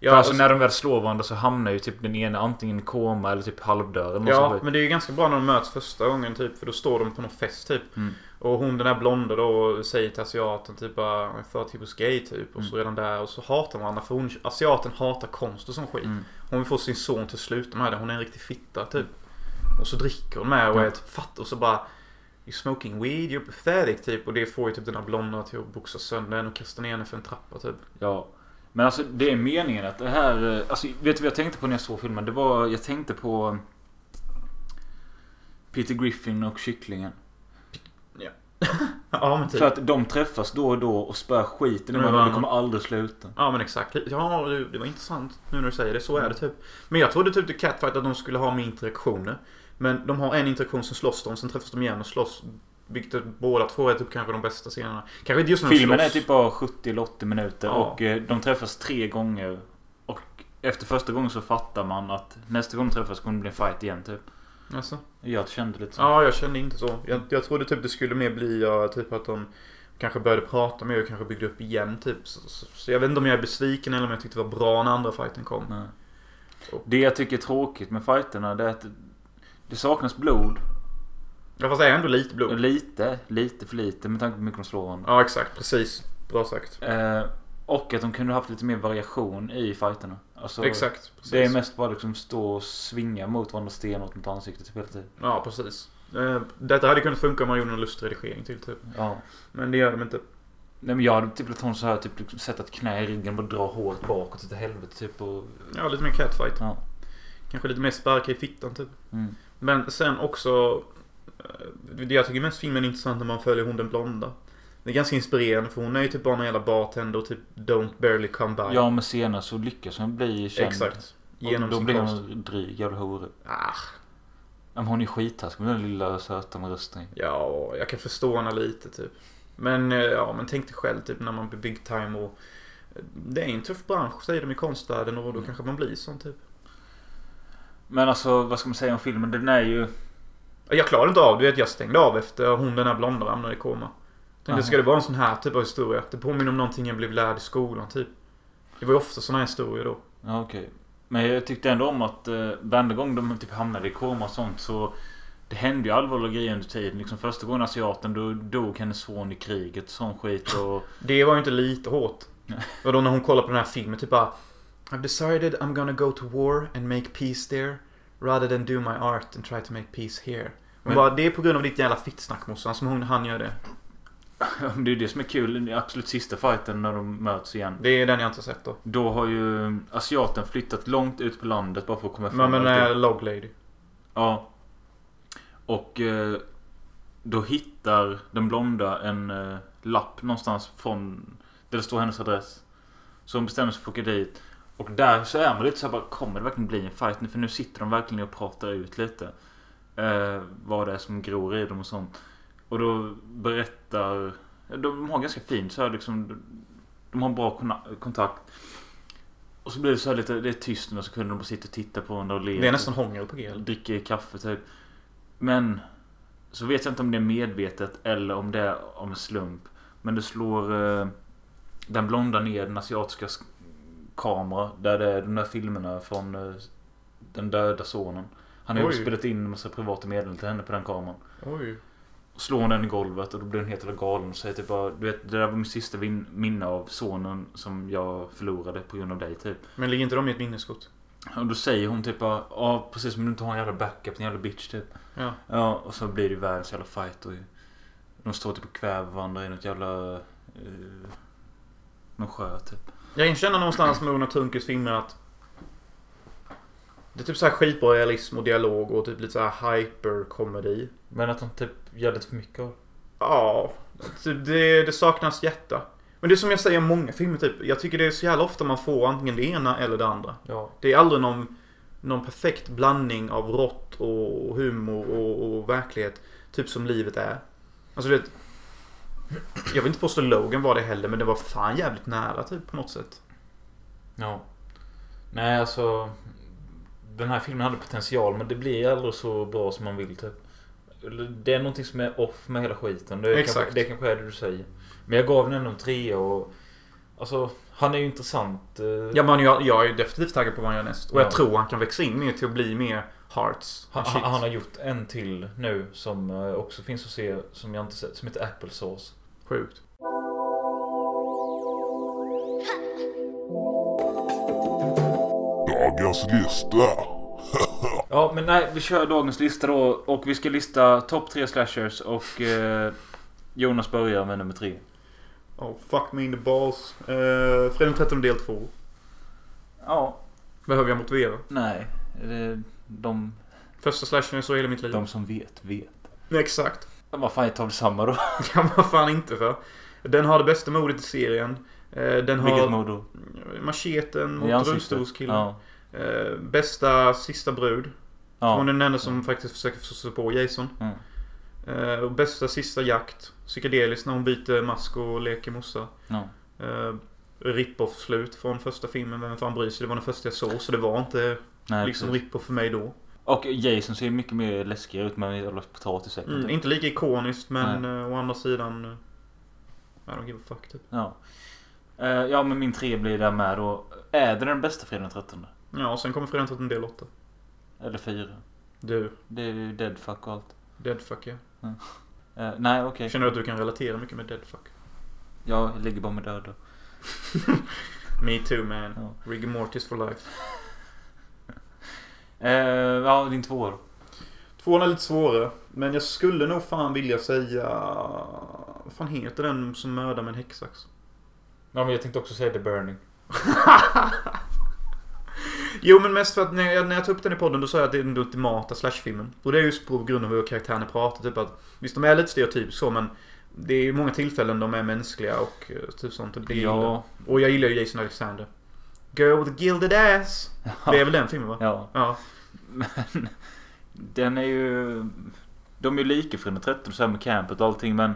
Ja, För alltså när de väl slår varandra så hamnar ju typ den ena antingen i koma eller typ halvdör eller Ja, men det är ju ganska bra när de möts första gången typ. För då står de på någon fest typ. Mm. Och hon den där blonda då säger till asiaten typ bara he was gay typ. Och så Mm. redan där och så hatar varandra. För hon, asiaten hatar konst och sån skit. Mm. Hon vill få sin son till att sluta med det. Hon är en riktig fitta typ. Och så dricker hon med och är typ fatt och så bara You're smoking weed, you're pathetic typ. Och det får ju typ den här blonda till att boxa sönder henne och kasta ner henne för en trappa typ. Ja. Men alltså det är meningen att det här... eh, Alltså vet du vad jag tänkte på när jag såg filmen? Det var... Jag tänkte på... Peter Griffin och kycklingen. *laughs* Ja men typ. För att de träffas då och då och spär skiten Men varandra. Det kommer aldrig sluta. Ja men exakt. Ja det, var intressant nu när du säger det. Så är det typ. Men jag trodde typ i Catfight att de skulle ha med interaktioner. Men de har en interaktion, sen slåss de, sen träffas de igen och slåss. Vilket båda två är typ kanske de bästa scenerna. Kanske inte just när Filmen är slåss. typ bara 70 eller 80 minuter Ja. och eh, de träffas tre gånger. Och efter första gången så fattar man att nästa gång de träffas kommer det bli en fight igen typ. Alltså. Jag kände lite så. Ja, jag kände inte så. Jag, jag trodde typ det skulle mer bli ja, typ att de kanske började prata mer och kanske byggde upp igen typ. Så, så, så jag vet inte om jag är besviken eller om jag tyckte det var bra när andra fighten kom. Nej. Det jag tycker är tråkigt med fighterna det är att det saknas blod. Ja fast det är ändå lite blod. Lite, lite för lite med tanke på hur mycket de slår varandra. Ja exakt, precis. Bra sagt. Eh, och att de kunde haft lite mer variation i fighterna. Alltså, exakt. Precis. Det är mest bara liksom stå och svinga mot varandra stenhårt mot ansiktet typ hela tiden. Ja precis. Eh, detta hade kunnat funka om man gjorde en lustredigering till typ. Ja. Men det gör de inte. Nej men jag hade typ velat ha en så här typ liksom sätta ett knä i ryggen och bara dra håret bakåt till helvete typ och... Ja, lite mer catfight. Ja. Kanske lite mer sparka i fittan typ. Mm. Men sen också eh, Det jag tycker mest filmen är intressant när man följer hon den blonda. Det är ganska inspirerande för hon är ju typ bara en jävla bartender och typ don't barely come by. Ja men senare så lyckas hon bli känd. Exakt. Och Genom då sin blir hon dryg jävla hora. Ah, Men hon är skittaskig med den lilla söta med rösten. ja, jag kan förstå henne lite typ. Men eh, ja, men tänk dig själv typ när man blir big time och eh, det är en tuff bransch säger de i konstvärlden och då Mm. kanske man blir sån typ. Men alltså vad ska man säga om filmen? Den är ju... Jag klarade inte av, du vet jag stängde av efter hon den här blonda ramlade i koma. Tänkte, ska det vara en sån här typ av historia? Det påminner om någonting jag blev lärd i skolan typ. Det var ju ofta såna här historier då. Ja okej. Men jag tyckte ändå om att eh, varenda gång de typ hamnade i koma och sånt så Det hände ju allvarliga grejer under tiden. Liksom första gången asiaten då dog hennes son i kriget och sån skit och... Det var ju inte lite hårt. *laughs* Och då när hon kollar på den här filmen typ bara I've decided I'm gonna go to war and make peace there Rather than do my art and try to make peace here. Hon Men- bara, det är på grund av ditt jävla fittsnack morsan som hon, han gör det. *laughs* Det är det som är kul. Absolut sista fighten när de möts igen. Det är den jag inte har sett då. Då har ju asiaten flyttat långt ut på landet bara för att komma ifrån Men, men äh, Log Lady. Ja. Och eh, då hittar den blonda en eh, lapp någonstans från där det står hennes adress. Så hon bestämmer sig för att åka dit. Och där så är man lite så här bara, kommer det verkligen bli en fight nu? För nu sitter de verkligen och pratar ut lite. Eh, vad det är som gror i dem och sånt. Och då berättar... De har ganska fint så här liksom... De har bra kontakt. Och så blir det så här lite, det är tyst några sekunder. De bara sitter och tittar på varandra och ler. Det är nästan hångel på G. Dricker kaffe typ. Men så vet jag inte om det är medvetet eller om det är om en slump. Men det slår eh, den blonda ner den asiatiska sk- kamera. Där det är de där filmerna från eh, den döda sonen. Han har ju spelat in en massa privata meddelanden till henne på den kameran. Oj. Slår hon den i golvet och då blir den helt jävla galen och säger typ bara Du vet det där var min sista vin- minne av sonen som jag förlorade på grund av dig typ. Men ligger inte de i ett minneskort? Och då säger hon typ bara Ja precis som du inte har en jävla backup, en jävla bitch typ. Ja. Ja, och så blir det världens jävla fight och de står typ och kväver varandra i något jävla... Uh, någon sjö typ. Jag känner någonstans med Una Tunkes filmer att det är typ så här skitbra realism och dialog och typ lite så här hyper-komedi. Men att de typ gör lite för mycket av Ja, det, det saknas hjärta. Men det är som jag säger om många filmer typ. Jag tycker det är så jävla ofta man får antingen det ena eller det andra. Ja. Det är aldrig någon, någon perfekt blandning av rått och humor och, och verklighet. Typ som livet är. Alltså du vet. Jag vill inte påstå Logan var det heller men det var fan jävligt nära typ på något sätt. Ja. Nej alltså. Den här filmen hade potential men det blir aldrig så bra som man vill typ. Det är någonting som är off med hela skiten. Det, är Exakt. Kanske, det kanske är det du säger. Men jag gav den ändå en trea och Alltså, han är ju intressant. eh, Ja men jag, jag är ju definitivt taggad på vad han gör näst. Och Ja. jag tror han kan växa in mer till att bli mer Hearts. Han, han, han har gjort en till nu som eh, också finns att se som jag inte sett. Som heter Apple Sauce. Sjukt. Dagens lista. Ja, men nej, vi kör dagens lista då. Och vi ska lista topp tre slashers och eh, Jonas börjar med nummer tre. Oh fuck me in the balls. Uh, Fredag den 13 del 2. Ja, Behöver jag motivera? nej. Det, de, Första slashen jag såg i hela mitt liv. de som vet, vet. Exakt. Ja, Vad fan, jag tar väl samma då. *laughs* Ja vad fan inte för. Den har det bästa modet i serien. Eh, Den Vilket har mod då? macheten mot rullstolskillen. Ja. Eh, Bästa sista brud. Hon är Ja. den enda som faktiskt försöker få sig på Jason. Mm. Eh, och bästa sista jakt. Psykedeliskt när hon byter mask och leker morsa. ja. Eh, Rip-off slut från första filmen. Vem fan bryr sig? Det var den första jag såg. Så det var inte Nej, liksom rip-off för mig då. Och Jason ser mycket mer läskigare ut med en jävla potatissäck. Mm, inte lika ikoniskt men eh, å andra sidan... eh, I don't give a fuck typ. Ja. Eh, ja, men min tre blir där med då. Är det den bästa fredagen den 13? Ja, och sen kommer Fredag den 13 del 8. Eller fyra? Du, Det är ju deadfuck och allt. deadfuck ja. Eh, nej, okej. Känner du att du kan relatera mycket med deadfuck? Jag ligger bara med döda. *laughs* Me too man. Ja. Rigor mortis for life. *laughs* Eh, ja, din två då. Tvåan är lite svårare. Men jag skulle nog fan vilja säga... Vad fan heter den som mördar med en häcksax? Ja, men jag tänkte också säga The Burning. *laughs* Jo men mest för att när jag, när jag tog upp den i podden då sa jag att det är den ultimata slashfilmen. Och det är just på grund av hur karaktärerna pratar. Typ att, visst de är lite stereotypiskt så men det är ju många tillfällen de är mänskliga och eh, typ sånt. Det gillar. Ja. Och jag gillar ju Jason Alexander. Girl with a gilded ass. Det är väl den filmen va? Ja. Ja. Men den är ju... De är ju lika för 13 så här med campet och allting men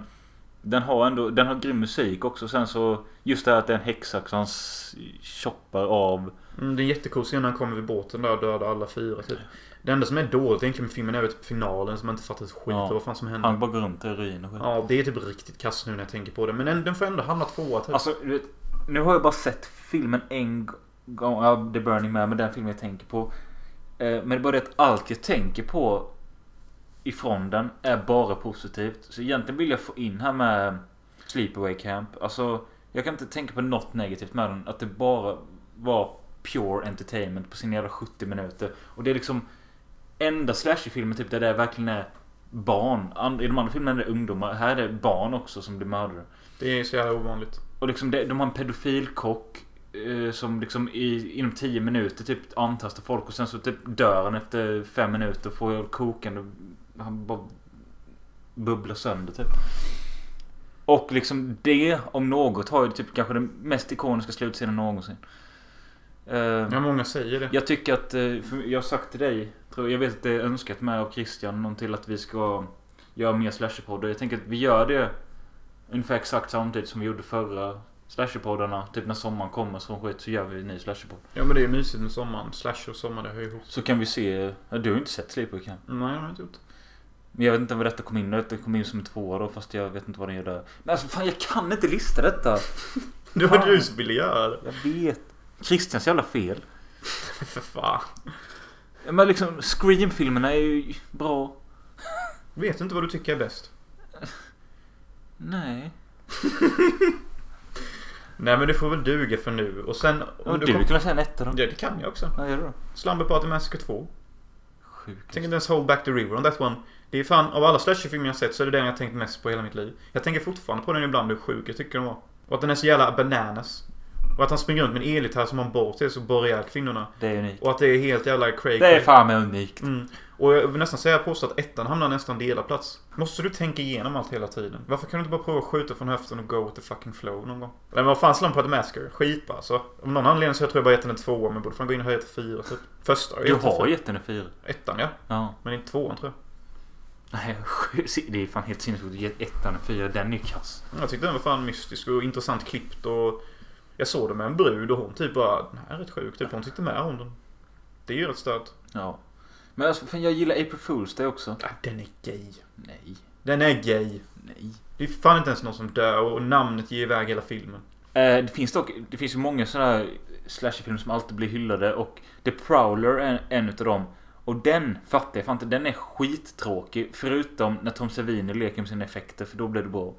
den har ändå, den har grym musik också. Sen så, just det här att det är en häcksax han s- choppar av. Mm, det är en jättecool scen när han kommer vid båten där och dödar alla fyra typ. Det enda som är dåligt egentligen med filmen är typ finalen som man inte fattar ett skit Ja. vad fan som händer. Han bara går runt i ruin och skit. Ja, det är typ riktigt kass nu när jag tänker på det. Men den, den får ändå hamna tvåa typ. Alltså, du vet, nu har jag bara sett filmen en gång. Ja, The Burning med, men den filmen jag tänker på. Eh, men det är bara det att allt jag tänker på ifrån den är bara positivt. Så egentligen vill jag få in här med Sleepaway Camp. Alltså, jag kan inte tänka på något negativt med den. Att det bara var pure entertainment på sina jävla 70 minuter. Och det är liksom enda slasherfilmen typ där det verkligen är barn. I de andra filmerna är det ungdomar. Här är det barn också som blir mördare. Det är så jävla ovanligt. Och liksom det, de har en pedofilkock eh, som liksom i, inom 10 minuter typ antastar folk och sen så typ dör han efter 5 minuter och får kokande. Han bara bubblar sönder typ. Och liksom det om något har ju typ kanske den mest ikoniska slutscenen någonsin. Eh, Ja, många säger det. jag tycker att, eh, jag har sagt till dig, tror jag vet att det är önskat med av Christian någon till att vi ska göra mer slasherpoddar. Jag tänker att vi gör det ungefär exakt samtidigt som vi gjorde förra slasherpoddarna. Typ när sommaren kommer som skit så gör vi en ny slasherpodd. Ja men det är mysigt med sommaren. Slash och sommar, det hör ihop. Så kan vi se, du har ju inte sett Sleepaway Camp. Nej, det har jag inte gjort. Men jag vet inte vad detta kom in Det kom in som en tvåa fast jag vet inte vad den gör där. Men alltså fan jag kan inte lista detta. Det *laughs* var du som ville göra. Jag vet. Christians jävla fel. *laughs* För fan. Men liksom Scream-filmerna är ju bra. Vet inte vad du tycker är bäst? *laughs* Nej. Nej men det får väl duga för nu. Och sen... Och Om du du kom... kunde säga en etta då? Ja, det kan jag också. Vad gör du då? Slumber Party Massacre 2. Sjukt. Tänk inte ens Hold Back the River on that one. Det är fan, av alla slasherfilmer jag sett så är det den jag tänkt mest på hela mitt liv. Jag tänker fortfarande på den ibland hur sjuk jag tycker den var. Och att den är så jävla bananas. Och att han springer runt med en elgitarr som har en båt till så borrar ihjäl kvinnorna. Det är unikt. Och att det är helt jävla cray Det är fan med unikt. Mm. Och jag vill nästan säga påstå att ettan hamnar nästan delad plats. Måste du tänka igenom allt hela tiden? Varför kan du inte bara prova att skjuta från höften och go with the fucking flow någon gång? Men vad fan Slumber Party Massacre? Skitbra alltså. Om någon anledning så jag tror jag bara gett den en tvåa men borde fan gå in och höja till fyra typ. Första Du har gett den en fyra. Ettan ja. Ja. Men inte tvåan tror jag. Nej, det är fan helt sinnessjukt ettan en fyra. Den är kass. Jag tyckte den var fan mystisk och intressant klippt och jag såg det med en brud och hon typ bara Den här är rätt sjuk. Typ hon tyckte med om den. Det är ju rätt stört. Ja. Men alltså, fan, jag gillar April Fools det också. Ah, den är gay. Nej. Den är gay. Nej. Det är fan inte ens någon som dör och namnet ger iväg hela filmen. Eh, det finns dock, det finns ju många sådana här slasherfilmer som alltid blir hyllade och The Prowler är en utav dem. Och den fattar jag fan inte. Den är skittråkig. Förutom när Tom Savini leker med sina effekter för då blir det bra.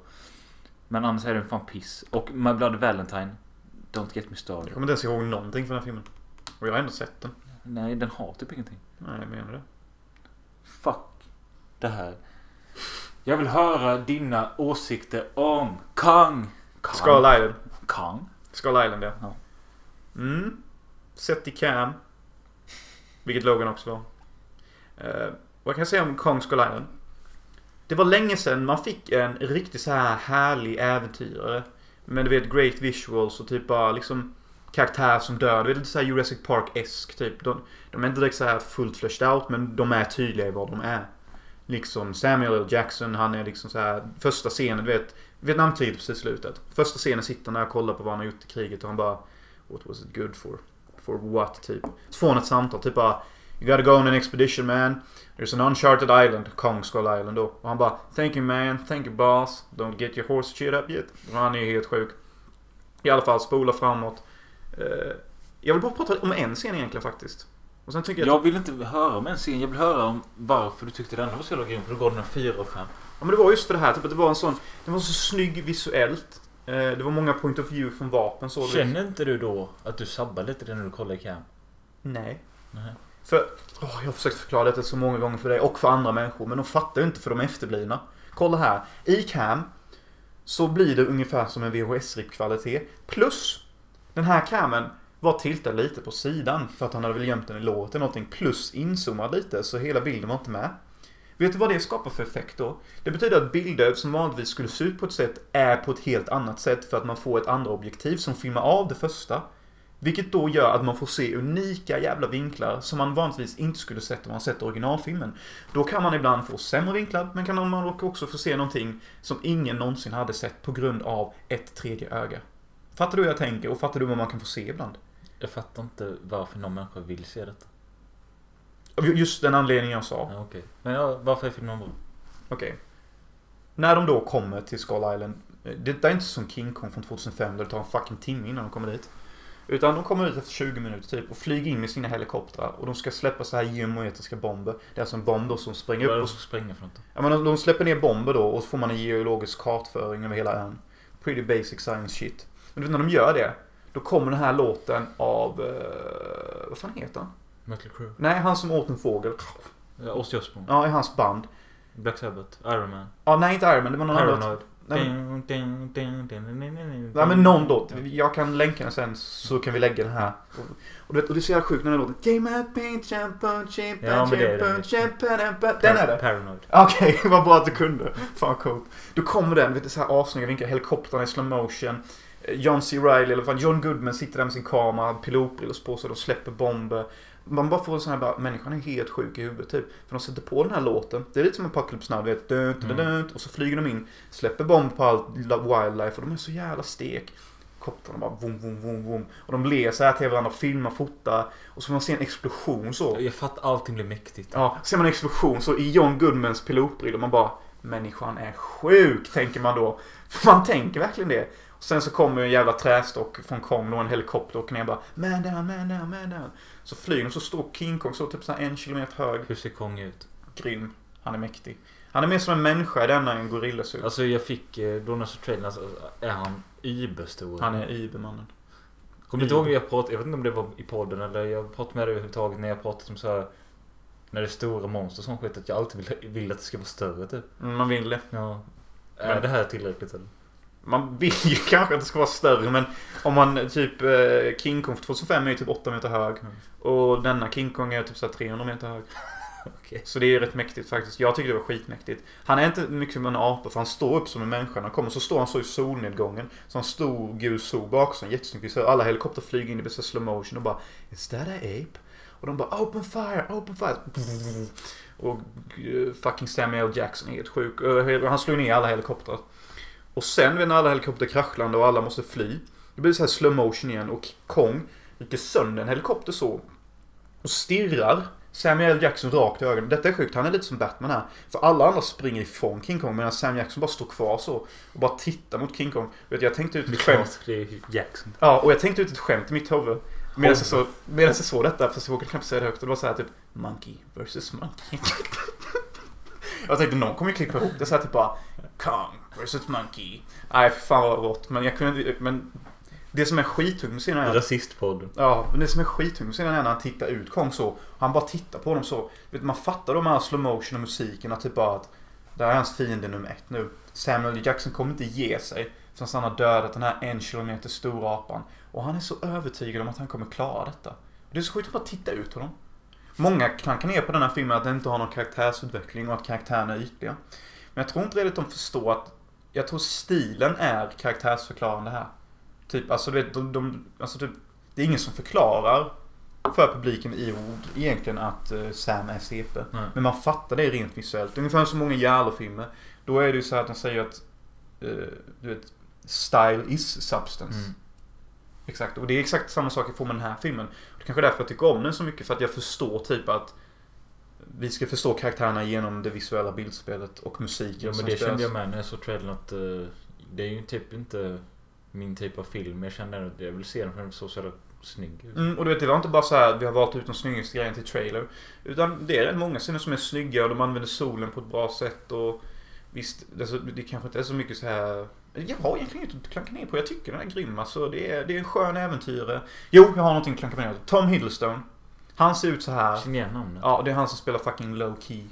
Men annars är den fan piss. Och My Bloody Valentine. Don't get me started. Jag kommer inte ens ihåg någonting från den här filmen. Och jag har ändå sett den. Nej, den har typ ingenting. Nej, jag menar det. Fuck det här. Jag vill höra dina åsikter om Kong. Kong. Skull Island. Kong? Skull Island, ja. Ja. Mm. Sett i cam. Vilket Logan också var. Eh, vad kan jag säga om Kong Skull Island? Det var länge sedan man fick en riktigt så här härlig äventyrare. Men du vet, great visuals och typ bara liksom karaktär som dör. Du vet lite såhär Jurassic Park-esk typ. De, de är inte direkt så här fullt fleshed out men de är tydliga i vad de är. Liksom Samuel L. Jackson, han är liksom så här första scenen, du vet Vietnamkriget precis i slutet. Första scenen sitter när jag kollar på vad han har gjort i kriget och han bara What was it good for? For what? Typ. Så får han ett samtal, typ bara You gotta go on an expedition man. There's an uncharted island, Kong Skull Island då. Och han bara Thank you man, thank you boss. Don't get your horse shit up yet. Och han är helt sjuk. I alla fall, spola framåt. Eh, jag vill bara prata om en scen egentligen faktiskt. Och sen tycker jag... Jag vill inte höra om en scen. Jag vill höra om varför du tyckte den var så jävla grym. För då gav den en 4 och 5. Ja men det var just för det här, typ att det var en sån... Det var så snygg visuellt. Eh, det var många point of view från vapen så. Känner inte du då att du sabbar lite när du kollar i cam? Nej. Nej. För, åh, jag har försökt förklara detta så många gånger för dig och för andra människor. Men de fattar ju inte för de är efterblivna. Kolla här. I cam så blir det ungefär som en VHS-RIP-kvalitet. Plus, den här camen var tiltad lite på sidan för att han hade väl gömt den i låret eller någonting. Plus inzoomad lite så hela bilden var inte med. Vet du vad det skapar för effekt då? Det betyder att bilder som vanligtvis skulle se ut på ett sätt är på ett helt annat sätt för att man får ett andra objektiv som filmar av det första. Vilket då gör att man får se unika jävla vinklar som man vanligtvis inte skulle sett om man sett originalfilmen. Då kan man ibland få sämre vinklar, men kan man också få se någonting som ingen någonsin hade sett på grund av ett tredje öga. Fattar du hur jag tänker? Och fattar du vad man kan få se ibland? Jag fattar inte varför någon människa vill se detta. Just den anledningen jag sa. Ja, okej. Men ja, varför är filmen bra? Okej. När de då kommer till Skull Island. eh, Det är inte som King Kong från 2005 där det tar en fucking timme innan de kommer dit. Utan de kommer ut efter 20 minuter typ och flyger in med sina helikoptrar. Och de ska släppa så här geometriska bomber. Det är alltså en bomb då som springer Vad är upp det som springer för något? Ja men de släpper ner bomber då och så får man en geologisk kartföring över hela ön. Pretty basic science shit. Men du vet när de gör det. Då kommer den här låten av... eh, vad fan heter han? Mötley Crüe? Nej, han som åt en fågel. Ja, Ozzy Osbourne? Ja, i hans band. Black Sabbath? Iron Man? Ja, nej inte Iron Man, det var någon annan. Nej, men någon låt. Ja. Jag kan länka den sen så kan vi lägga den här. Och, och, du vet, och det är så jävla sjukt när den låten. Ja, men det är den. Den är det. Paranoid. Okej, *laughs* vad bra att du kunde. Fan coolt. Då kommer den, vet du, så här assnygga vinklar. Helikoptrarna i slow motion. Eh, John C. Reilly, eller fan John Goodman sitter där med sin kamera, pilotbrillor på sig, de släpper bomber. Man bara får en sån här bara, människan är helt sjuk i huvudet typ. För de sätter på den här låten. Det är lite som Apocalypse Now, vet. Dun, dun, och så flyger de in, släpper bomb på allt wildlife och de är så jävla stek. Koptrarna bara vom, vom, vom, vom. Och de ler så här till varandra, filmar, fotar. Och så får man se en explosion så. Jag fattar allting blir mäktigt. Ja, ser man en explosion så i John Goodmans pilotbrillor man bara Människan är sjuk, tänker man då. För man tänker verkligen det. Och sen så kommer en jävla trästock från Kong och en helikopter och ner bara Man down, man down, man down. Så flyger de så står King Kong så typ så här en kilometer hög. Hur ser Kong ut? Grym. Han är mäktig. Han är mer som en människa i denna en gorilla ser ut. Alltså jag fick, eh, då när jag trailern, alltså, är han überstor. Han är Ibermannen. Kommer du inte ihåg jag pratade, jag vet inte om det var i podden eller jag pratade med dig överhuvudtaget när jag pratade om så här När det är stora monster och sånt skit att jag alltid vill, vill att det ska vara större typ. Mm, man vill det. Ja. Är Men- det här tillräckligt eller? Man vill ju *laughs* kanske att det ska vara större men om man typ eh, King Kong för 2005 är ju typ 8 meter hög. Mm. Och denna King Kong är typ så här 300 meter hög. *laughs* Okej. Så det är rätt mäktigt faktiskt. Jag tycker det var skitmäktigt. Han är inte mycket som en apa för han står upp som en människa. När han kommer så står han så i solnedgången. Så han stor gul sol bakom sig. Ser alla helikopter flyga in i bästa slow motion och bara Is that a ape? Och de bara Open fire, open fire. Och eh, fucking Samuel Jackson är helt sjuk. Han slår ner alla helikoptrar. Och sen när alla helikopter kraschlandar och alla måste fly. Det blir så här slow motion igen och Kong rycker sönder en helikopter så. Och stirrar Samuel Jackson rakt i ögonen. Detta är sjukt, han är lite som Batman här. För alla andra springer ifrån King Kong medan Sam Jackson bara står kvar så. Och bara tittar mot King Kong. Vet, jag tänkte ut Det ett skämt. det Jackson. Ja, och jag tänkte ut ett skämt i mitt huvud. Medan jag, så, medan jag såg detta, fast jag vågade knappt säga det högt. Och det var så här typ Monkey versus Monkey. *laughs* jag tänkte någon kommer ju klippa ihop det så här typ bara Kong versus Monkey. Nej, för fan vad rått. Men jag kunde men det som är skittungt med scenen är att Rasistpodden. Ja, men det som är skittungt med scenen är när han tittar ut Kong så. Han bara tittar på dem så. Vet, man fattar med all slow motion och musiken att typ bara att det här är hans fiende nummer ett nu. Samuel Jackson kommer inte ge sig förrän han har dödat den här en kilometer stora apan. Och han är så övertygad om att han kommer klara detta. Det är så sjukt att bara titta ut honom. Många klankar ner på den här filmen att den inte har någon karaktärsutveckling och att karaktärerna är ytliga. Men jag tror inte riktigt de förstår att jag tror stilen är karaktärsförklarande här. Typ, alltså du vet, de, de, alltså typ, det är ingen som förklarar för publiken i ord egentligen att eh, Sam är CP. Nej. Men man fattar det rent visuellt. Ungefär som många Jarlo-filmer. Då är det ju så här att de säger att eh, du vet, style is substance. Mm. Exakt, och det är exakt samma sak i form med den här filmen. Det är kanske är därför jag tycker om den så mycket, för att jag förstår typ att vi ska förstå karaktärerna genom det visuella bildspelet och musiken Ja men som det spelas. kände jag med när jag såg trailern att eh, det är ju typ inte min typ av film. Jag kände att jag vill se den för den såg så jävla snygg ut. Mm, och du vet, det var inte bara så här att vi har valt ut de snyggaste grejerna till trailer. Utan det är rätt många scener som är snygga och de använder solen på ett bra sätt och visst, det, är så- det kanske inte är så mycket så här... Jag har egentligen inget att klanka ner på. Jag tycker den är grym. Alltså, det, är, det är en skön äventyrare. Jo, jag har någonting att klanka ner på. Tom Hiddleston. Han ser ut så här. Känner igen namnet? Ja, det är han som spelar fucking low key.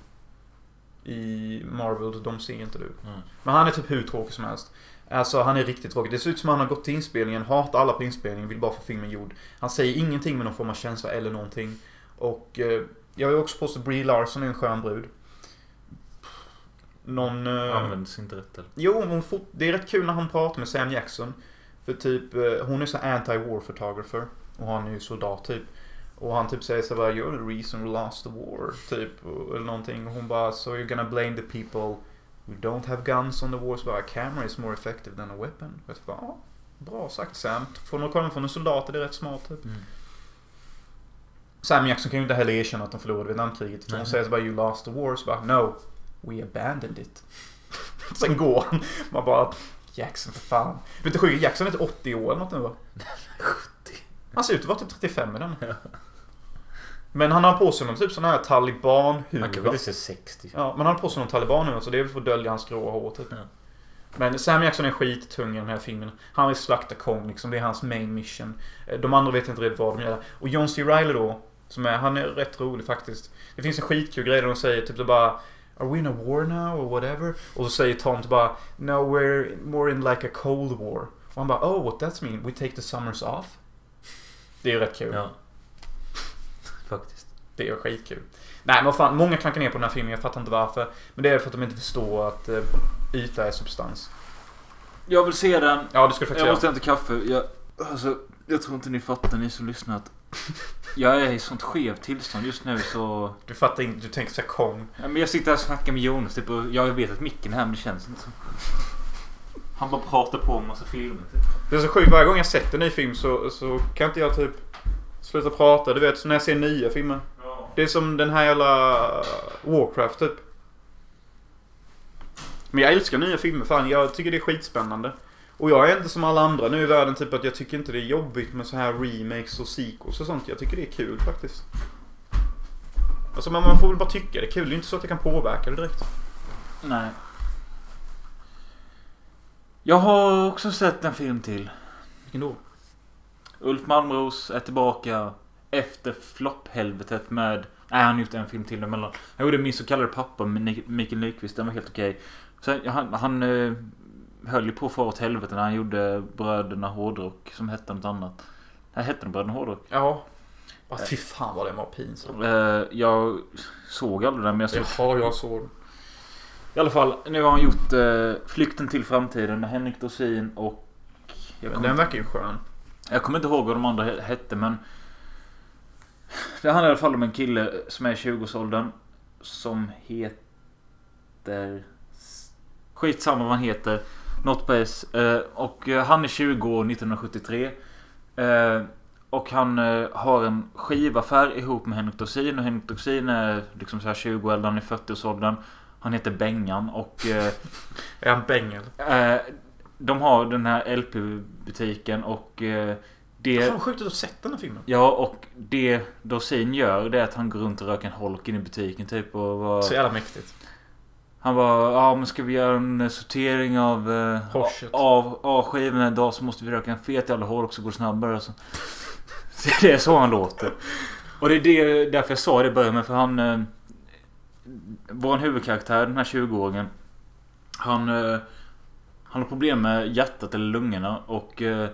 I Marvel, de ser inte du. Mm. Men han är typ hur tråkig som helst. Alltså han är riktigt tråkig. Det ser ut som att han har gått till inspelningen, hatar alla på inspelningen, vill bara få filmen gjord. Han säger ingenting med någon form av känsla eller någonting. Och eh, jag vill också påstå Brie Larson är en skön brud. Någon... Eh, Används inte rätt eller? jo, hon fot- det är rätt kul när han pratar med Sam Jackson. För typ, eh, hon är så anti-war photographer. Och han är ju soldat typ. Och han typ säger så bara You're the reason we lost the war. Typ. Eller någonting. Och hon bara So you're gonna blame the people who don't have guns on the war. Så bara A camera is more effective than a weapon. Jag bara, ja, bra sagt Sam. Från att komma från en soldat är det rätt smart typ. Mm. Sam Jackson kan ju inte heller erkänna att de förlorade Vietnamkriget. För hon säger så bara You lost the war. Så bara No. We abandoned it. *laughs* Sen går han. Man bara Jackson för fan. Vet du? Jackson är typ 80 år eller något nu va? *laughs* 70. Han ser ut att vara typ 35 med den. Men han har på sig någon typ sån här Han kanske taliban-huva. inte ser 60. Ja, men han har på sig någon taliban så det är väl för att dölja hans gråa hår typ. Ja. Men Sam Jackson är skittung i den här filmen. Han vill slakta Kong liksom. Det är hans main mission. Eh, De andra vet inte riktigt vad de gör. Och John C. Reilly då. Som är, han är rätt rolig faktiskt. Det finns en skitkul grej där de säger typ det bara Are we in a war now or whatever? Och så säger Tom typ bara No we're more in like a cold war. Och han bara Oh what that mean? We take the summers off? Det är ju rätt kul. Ja. Det är skitkul. Nej men vad fan, många klankar ner på den här filmen, jag fattar inte varför. Men det är för att de inte förstår att eh, yta är substans. Jag vill se den. Ja, det ska du faktiskt Jag göra. måste hämta kaffe. Jag, alltså, jag tror inte ni fattar, ni som lyssnar, att *laughs* jag är i sånt skevt tillstånd just nu så... Du fattar inte, du tänker såhär Kong. Ja, men jag sitter här och snackar med Jonas typ, och jag vet att micken är här men det känns inte så. Han bara pratar på en massa filmer typ. Det är så sjukt, varje gång jag sett en ny film så, så kan inte jag typ sluta prata. Du vet, som när jag ser nya filmer. Det är som den här jävla Warcraft typ. Men jag älskar nya filmer, fan. Jag tycker det är skitspännande. Och jag är inte som alla andra nu i världen, typ att jag tycker inte det är jobbigt med så här remakes och sequels och sånt. Jag tycker det är kul faktiskt. Alltså man, man får väl bara tycka det är kul. Det är inte så att jag kan påverka det direkt. Nej. Jag har också sett en film till. Vilken då? Ulf Malmros är tillbaka efter flopphelvetet med... Nej, han har gjort en film till emellan. Han gjorde Min så kallade pappa med Mikael Nyqvist. Den var helt okej. Sen, han han eh, höll ju på att få åt helvete när han gjorde Bröderna Hårdrock som hette något annat. Nej, hette den Bröderna Hårdrock? Ja. Oh, fy fan vad det var pinsamt. Eh, jag såg aldrig den men jag såg... Jaha, jag såg. I alla fall, nu har han gjort eh, Flykten till framtiden med Henrik Dorsin och... Jag kommer, Den verkar ju skön. jag kommer inte ihåg vad de andra he- hette men... Det handlar i alla fall om en kille som är i 20-årsåldern. Som heter... Skitsamma vad han heter. Något på S. Och han är 20 år 1973. Eh, och han eh, har en skivaffär ihop med Henrik Dorsin. Och Henrik Dorsin är liksom så här 20 eller han är 40-årsåldern. Han heter Bengan och... Eh, *laughs* Är han bängel? eh, de har den här LP-butiken och... Det... Fan sjukt att du har sett den här filmen. Ja, och det Dorsin gör det är att han går runt och röker en holk in i butiken typ och var, Så jävla mäktigt. Han bara, ja men ska vi göra en eh, sortering av, eh, av, av skivorna idag så måste vi röka en fet jävla holk så går det snabbare. Så. så *laughs* det är så han låter. Och det är det, därför jag sa det i början med för han... Eh, vår huvudkaraktär, den här 20-åringen. Han... Eh, han har problem med hjärtat eller lungorna och... Eh,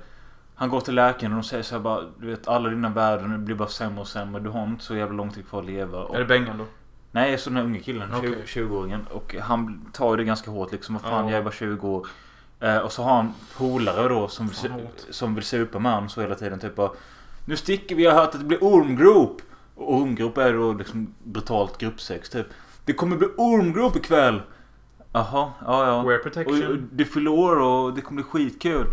han går till läkaren och de säger så här bara Du vet alla dina värden blir bara sämre och sämre. Du har inte så jävla lång tid kvar att leva. Och, Är det bängen då? Nej, så den här unge killen. Okej. 20-åringen. Och han tar ju det ganska hårt liksom. Vad fan, Ja. jag är bara 20 år. Eh, och så har han polare då som vill, som vill supa med honom så hela tiden. Typ bara, Nu sticker vi, jag har hört att det blir ormgrop. Och ormgrop är då liksom brutalt gruppsex typ. Det kommer bli ormgrop ikväll. Jaha, ja ja. Wear Och, och protection. det fyller år och det kommer bli skitkul.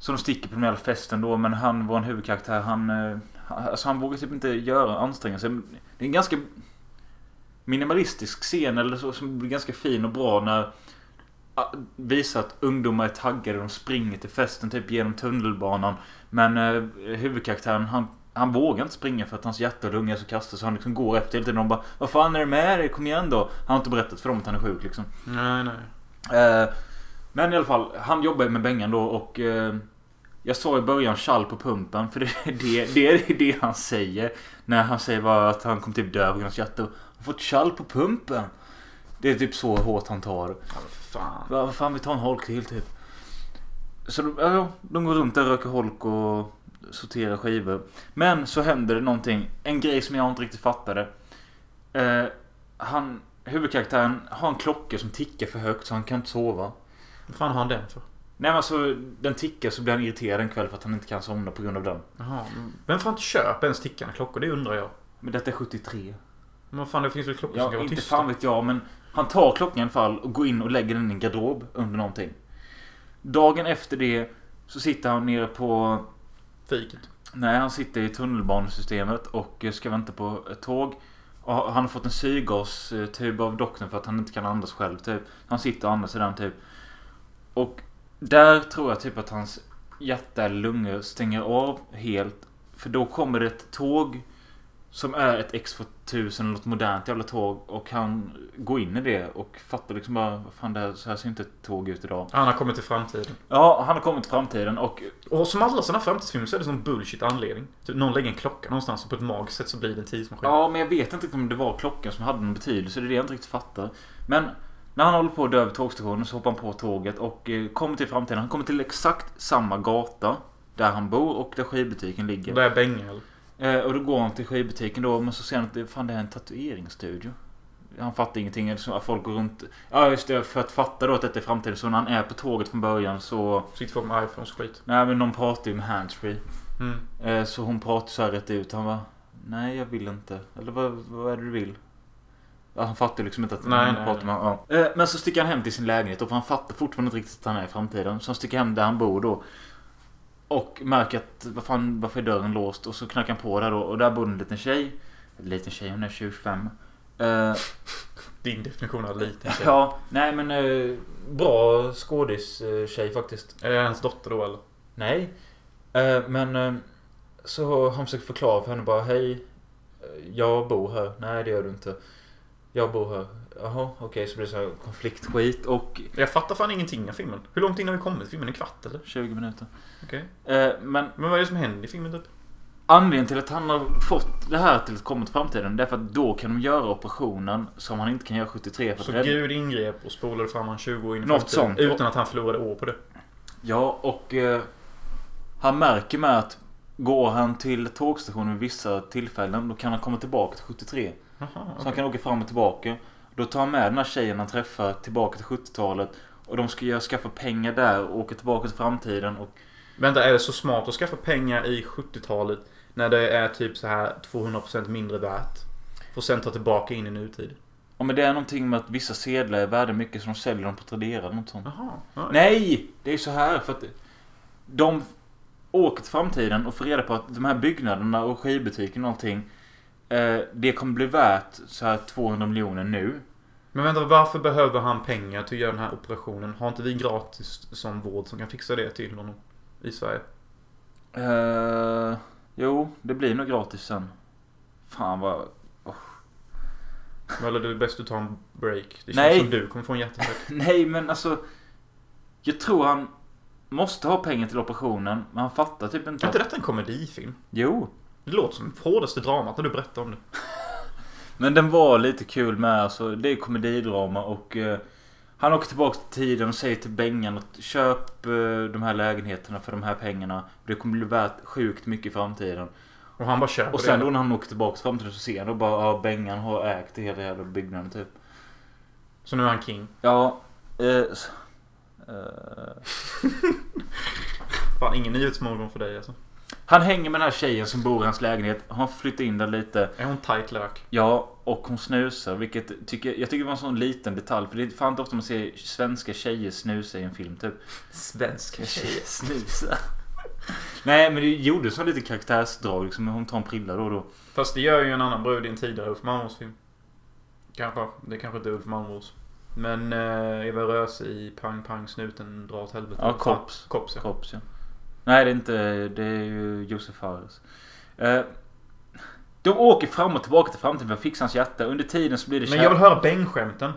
Så de sticker på den här festen då men han, vår huvudkaraktär, han... eh, Alltså han vågar typ inte göra anstränga sig. Det är en ganska minimalistisk scen eller så som blir ganska fin och bra när ah, visar att ungdomar är taggade. De springer till festen typ genom tunnelbanan. Men eh, huvudkaraktären han, han vågar inte springa för att hans hjärta och lungor är så kasta så han liksom går efter hela tiden. De bara Vad fan är det med dig? Kom igen då. Han har inte berättat för dem att han är sjuk liksom. Nej, nej. Eh, men i alla fall, han jobbar med Bengan då och eh, jag sa i början tjall på pumpen för det, *laughs* det, det är det han säger. När han säger bara att han kommer typ dö på grund av hjärta. Han har fått tjall på pumpen. Det är typ så hårt han tar. Ja, fan. Va- Vad fan vi tar en holk till typ. Så de, ja, de går runt där, röker holk och sorterar skivor. Men så händer det någonting. En grej som jag inte riktigt fattade. Eh, han, huvudkaraktären har en klocka som tickar för högt så han kan inte sova. Vad fan har han den för? Nej men alltså den tickar så blir han irriterad en kväll för att han inte kan somna på grund av den. Jaha. men Vem fan köper ens tickande klockor? Det undrar jag. Men detta är 73. Men vad fan, det finns väl klockor som Ja, kan vara inte tysta? fan vet jag men han tar klockan i alla fall och går in och lägger den i en garderob under någonting. Dagen efter det så sitter han nere på Fiket. Nej, han sitter i tunnelbanesystemet och ska vänta på ett tåg. Och han har fått en syrgastub av doktorn för att han inte kan andas själv typ. Han sitter och andas i den typ. Och där tror jag typ att hans hjärta eller lungor stänger av helt. För då kommer det ett tåg som är ett X2000 eller något modernt jävla tåg. Och han går in i det och fattar liksom bara vad fan det här, så här ser inte ett tåg ut idag. Han har kommit till framtiden. Ja, han har kommit till framtiden och Och som alla sådana framtidsfilmer så är det sån bullshit anledning. Typ någon lägger en klocka någonstans och på ett magiskt sätt så blir det en tidsmaskin. Ja, men jag vet inte om det var klockan som hade någon betydelse. Det är det jag inte riktigt fattar. Men när han håller på att dö över tågstationen så hoppar han på tåget och eh, kommer till framtiden. Han kommer till exakt samma gata där han bor och där skivbutiken ligger. Det är Bengel. Eh, och då går han till skivbutiken då, men så ser han att det, fan, det är en tatueringsstudio. Han fattar ingenting. Folk går runt... Ja, just det. För att fatta då att detta är framtiden. Så när han är på tåget från början så... Sitter folk med iPhones skit. Nej, men någon pratar ju med handsfree. Mm. Eh, Så hon pratar så här rätt ut. Han bara Nej jag vill inte. Eller vad, vad är det du vill? Han fattar liksom inte att Nej, nej, pratar med ja. Eh, Men så sticker han hem till sin lägenhet och för han fattar fortfarande inte riktigt att han är i framtiden. Så han sticker hem där han bor då. Och märker att vad fan, varför är dörren låst? Och så knackar han på där då och där bor en liten tjej. En liten tjej, hon är 25. Eh, Din definition av liten tjej. ja, nej men eh, bra skådis eh, tjej faktiskt. Är det hans dotter då eller? Nej. Men så har han försökt förklara för henne bara hej. Jag bor här. Nej det gör du inte. Jag bor här. Jaha okej så blir det så här konfliktskit och Jag fattar fan ingenting av filmen. Hur långt in har vi kommit? Filmen en kvart eller? 20 minuter. Okej. Eh, men Men vad är det som händer i filmen typ? anledningen till att han har fått det här till att komma till framtiden det är för att då kan de göra operationen som han inte kan göra 73 för att Så rädda- Gud ingrep och spolade fram han 20 år in i Något framtiden sånt. Utan att han förlorade år på det. Ja, och eh, han märker med att går han till tågstationen vid vissa tillfällen då kan han komma tillbaka till 73. Jaha, Så han kan åka fram och tillbaka. Då tar han med den här tjejen han träffar tillbaka till 70-talet. Och de ska göra, skaffa pengar där och åka tillbaka till framtiden. Och, Vänta, är det så smart att skaffa pengar i 70-talet när det är typ så här 200% mindre värt? Att sen ta tillbaka in i nutid? ja, men det är någonting med att vissa sedlar är värda mycket så de säljer dem på Tradera eller något sånt. Jaha. Ja. Nej! Det är så här för att de... åker till framtiden och får reda på att de här byggnaderna och skivbutiken och allting. Eh, det kommer bli värt så här 200 miljoner nu. Men vänta, varför behöver han pengar till att göra den här operationen? Har inte vi gratis som vård som kan fixa det till honom? I Sverige? Eh, jo, det blir nog gratis sen. Fan vad... Eller det är bäst att ta en break. Det känns Nej. som du kommer få en hjärtattack. *laughs* Nej men alltså. Jag tror han måste ha pengar till operationen. Men han fattar typ inte. Är inte detta en komedifilm? Jo. Det låter som hårdaste dramat när du berättar om det. Men den var lite kul med. Alltså, det är komedidrama och eh, han åker tillbaka till tiden och säger till Bengan att köp eh, de här lägenheterna för de här pengarna. Det kommer bli värt sjukt mycket i framtiden. Och han bara köper Och sen det. då när han åker tillbaka till framtiden så ser han då bara ja, Bengan har ägt det hela jävla byggnaden typ. Så nu är han king. Ja. Eh, eh, *laughs* Fan, ingen nyhetsmorgon för dig alltså. Han hänger med den här tjejen som bor i hans lägenhet. Han flyttar in där lite. Är hon tight lök? Ja, och hon snusar. Vilket tycker, jag tycker det var en sån liten detalj. För det är fan inte ofta man ser svenska tjejer snusa i en film typ. Svenska *laughs* snusa. Nej men det gjorde så lite karaktärsdrag liksom. Hon tar en prilla då och då. Fast det gör ju en annan brud i en tidigare Ulf Malmros film. Kanske. Det kanske inte är Ulf Malmros. Men eh, Eva Röse i Pang Pang Snuten drar åt helvete. Ja, Kops. Kops ja. Kops ja. Nej det är inte, det är ju Josef Fares. Eh, de åker fram och tillbaka till framtiden för att fixa hans hjärta. Under tiden så blir det Men kär- jag vill höra Beng-skämten.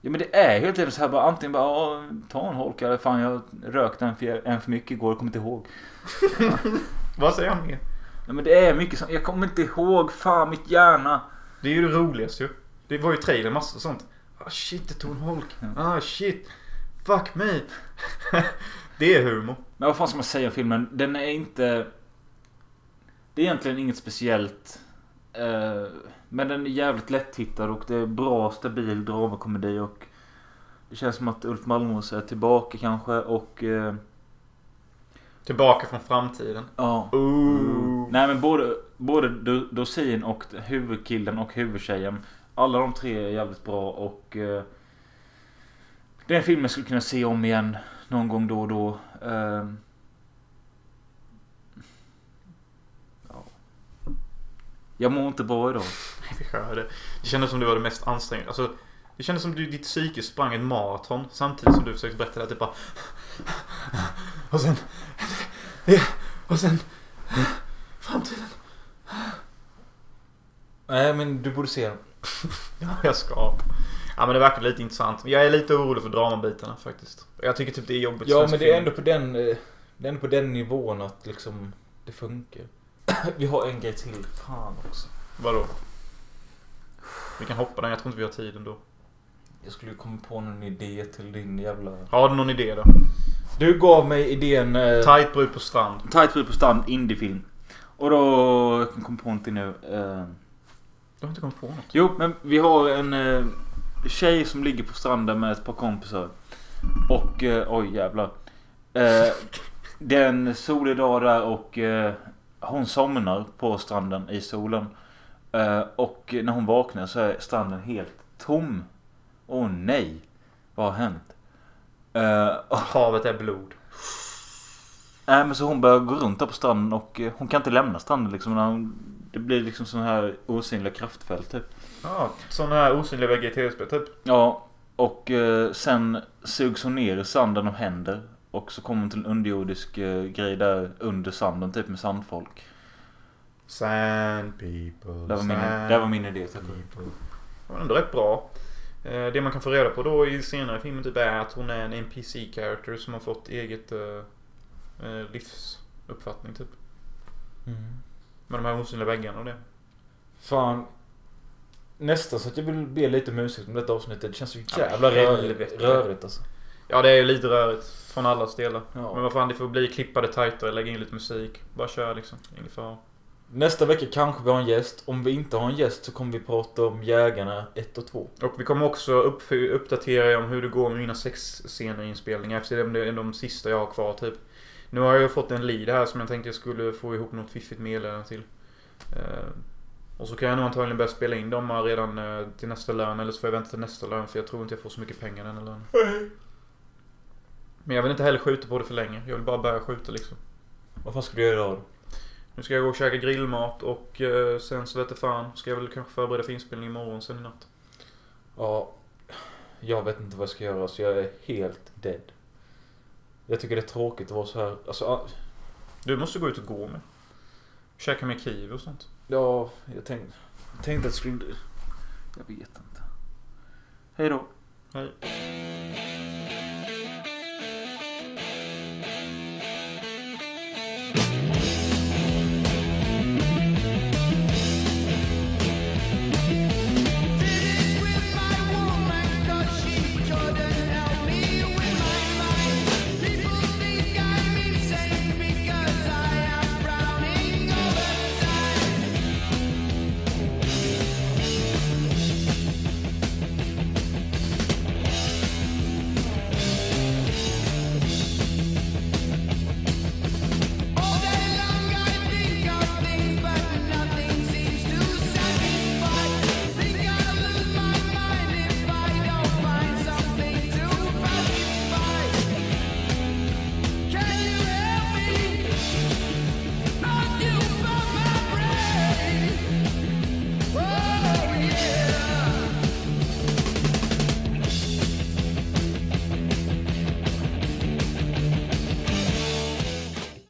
Ja men det är helt enkelt så här bara antingen bara "Ja, ta en holk eller fan jag rökte en för, en för mycket igår, jag kommer inte ihåg. *laughs* Vad säger han mer? Ja, men det är mycket sånt. Jag kommer inte ihåg. Fan mitt hjärna. Det är ju det roligaste ju. Det var ju trailer, massa sånt. Ah shit, det tog en holk. Ah shit. Fuck me. *laughs* det är humor. Men vad fan ska man säga om filmen? Den är inte... Det är egentligen inget speciellt. Eh, men den är jävligt lättittad och det är bra stabil dramakomedi och det känns som att Ulf Malmros är tillbaka kanske och eh, Tillbaka från framtiden. ja. Ooh. Nej men både, både Do- Dorsin och huvudkillen och huvudtjejen. Alla de tre är jävligt bra och eh, det är en film jag skulle kunna se om igen någon gång då och då. Eh, ja. Jag mår inte bra idag. Nej, vi hör det. Det kändes som det var det mest ansträngande. Alltså, det kändes som du, ditt psyke sprang ett maraton samtidigt som du försökte berätta det här. Typ bara... Och sen... Och sen... Framtiden. Nej men du borde se den. Ja, jag ska. Ja, men det verkar lite intressant. Jag är lite orolig för dramabitarna faktiskt. Jag tycker typ det är jobbigt. Ja men det är ändå på den, eh, det är ändå på den nivån att liksom det funkar. *coughs* Vi har en grej till. Fan också. Vadå? Vi kan hoppa den. Jag tror inte vi har tid ändå. Jag skulle ju komma på någon idé till din jävla... Har du någon idé då? Du gav mig idén... Eh, Tight brud på strand. Tight brud på stan, indiefilm. Och då jag kom på någonting nu. Eh, Du har inte kommit på något. jo, men vi har en eh, tjej som ligger på stranden med ett par kompisar. Och, eh, oj jävlar. Eh, det är en solig dag där och eh, hon somnar på stranden i solen. Eh, och när hon vaknar så är stranden helt tom. Åh nej. Vad har hänt? Eh, och Havet är blod. Nej men så hon börjar gå runt där på stranden och eh, hon kan inte lämna stranden liksom. När hon, det blir liksom sån här osynliga kraftfält typ. Ja, sådana här osynliga väggar i tv-spel typ. Ja. Och eh, sen sugs hon ner i sanden och händer. Och så kommer hon till en underjordisk eh, grej där under sanden typ med sandfolk. Sand people. Det var min, sand det var min idé. People. Det var ändå rätt bra. Eh, Det man kan få reda på då i senare filmen typ är att hon är en NPC-character som har fått eget eh, eh, livsuppfattning typ. Mm. Med de här osynliga väggarna och det. Fan. Nästan så att jag vill be lite om ursäkt om detta avsnittet. Det känns så Ja, jävla men rörigt, rörigt alltså. Ja, det är ju lite rörigt. Från allas delar. Ja. Men vad fan, det får bli klippade tajtare, lägga in lite musik. Bara kör liksom. Ingen fara. Nästa vecka kanske vi har en gäst. Om vi inte har en gäst så kommer vi prata om Jägarna 1 och 2. Och vi kommer också upp, uppdatera er om hur det går med mina sexscener i inspelningar. Eftersom det är de sista jag har kvar typ. Nu har jag fått en lead här som jag tänkte jag skulle få ihop något fiffigt meddelande till. Och så kan jag nog antagligen börja spela in dem redan eh, till nästa lön. Eller så får jag vänta till nästa lön för jag tror inte jag får så mycket pengar den här lönen. Men jag vill inte heller skjuta på det för länge. Jag vill bara börja skjuta liksom. Vad fan ska du göra idag då? Nu ska jag gå och käka grillmat och eh, sen så vet jag fan. Ska jag väl kanske förbereda för inspelning imorgon sen i natt. Ja, jag vet inte vad jag ska göra så jag är helt dead. Jag tycker det är tråkigt att vara så här. Alltså, Du måste gå ut och gå med. Käka med kiwi och sånt ja, jag tänkte, jag tänkte att det skulle... Jag vet inte. Hej då. Hej.